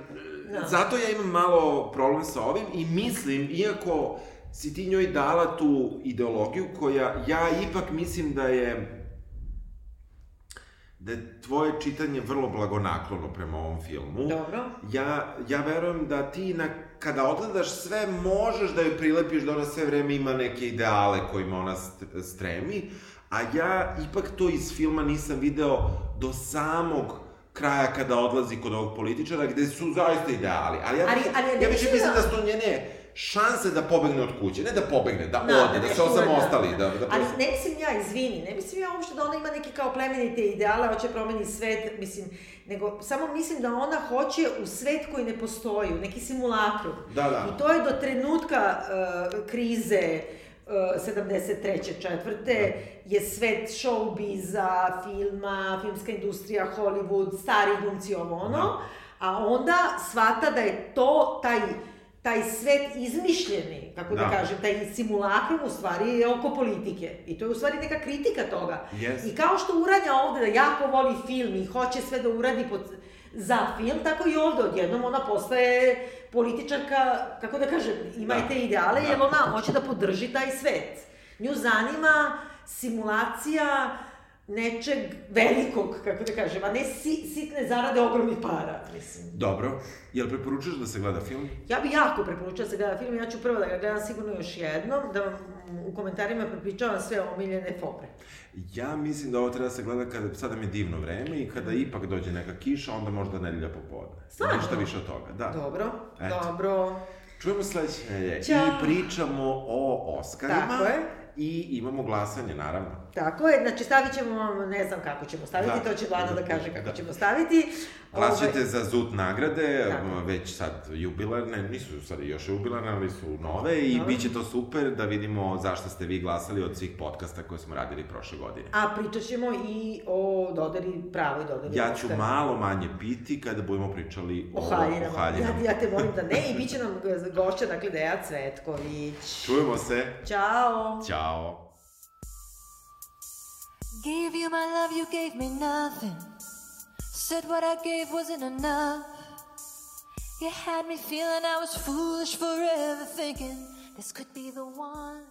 Da. Zato ja imam malo problem sa ovim i mislim, iako si ti njoj dala tu ideologiju koja, ja ipak mislim da je da je tvoje čitanje vrlo blagonaklono prema ovom filmu. Dobro. Ja, ja verujem da ti na, kada odgledaš sve, možeš da joj prilepiš da ona sve vreme ima neke ideale kojima ona st- stremi, a ja ipak to iz filma nisam video do samog kraja kada odlazi kod ovog političara, gde su zaista ideali. Ali ja, Ali- ali ja više mislim mislim da- da su njene šanse da pobegne od kuće, ne da pobegne, da, Da, ode, da, nešto se uradi, osamostali, da, da, Ali prosto- ne mislim ja, izvini, ne mislim ja uopšte da ona ima neke kao plemenite ideale, hoće promeni svet, mislim, nego samo mislim da ona hoće u svet koji ne postoji, u neki simulakrum. Da, da. I to je do trenutka uh, krize uh, 73. četvrte, je svet showbiza, filma, filmska industrija, Hollywood, stari glumci, ovo ono, Da. a onda shvata da je to, taj taj svet izmišljeni, kako da, Da. kažem, taj simulakrum u stvari je oko politike. I to je u stvari neka kritika toga. Jeste. I kao što Uranja ovde da jako voli film i hoće sve da uradi pod, za film, tako i ovde odjednom ona postaje političarka, kako da kažem, ima Da. te ideale, Da. jer ona hoće da podrži taj svet. Nju zanima simulacija nečeg velikog, kako da kažem, a ne si, sitne zarade ogromnih para, mislim. Dobro, jel preporučuješ da se gleda film? Ja bih jako preporučila da se gleda film, ja ću prvo da ga gledam sigurno još jednom, da vam u komentarima prepričavam sve omiljene fobre. Ja mislim da ovo treba da se gleda kada, sada mi je divno vreme i kada ipak dođe neka kiša, onda možda nedelja popodne. Stvarno? Ništa više od toga, da. Dobro, Eto. dobro. Čujemo sledeće nedelje i pričamo o Oscarima. Tako je. I imamo glasanje, naravno. Tako je, znači stavit ćemo ne znam kako ćemo staviti, Da. to će Vlada da kaže kako Da. ćemo staviti, Glasit Ovaj, za ZUT nagrade, Tako. već sad jubilarne, nisu sad još jubilarne, ali su nove i Dobro. bit će to super da vidimo zašto ste vi glasali od svih podcasta koje smo radili prošle godine. A pričat ćemo i o dodari, pravoj dodari Ja ću malo manje piti kada budemo pričali o, O haljinama. o haljinama. Ja, ja te molim da ne i bit će nam gošća, dakle, Deja Cvetković. Čujemo se. Ćao! Ćao. Gave you my love, you gave me nothing. Said what I gave wasn't enough. You had me feeling I was foolish forever, thinking this could be the one.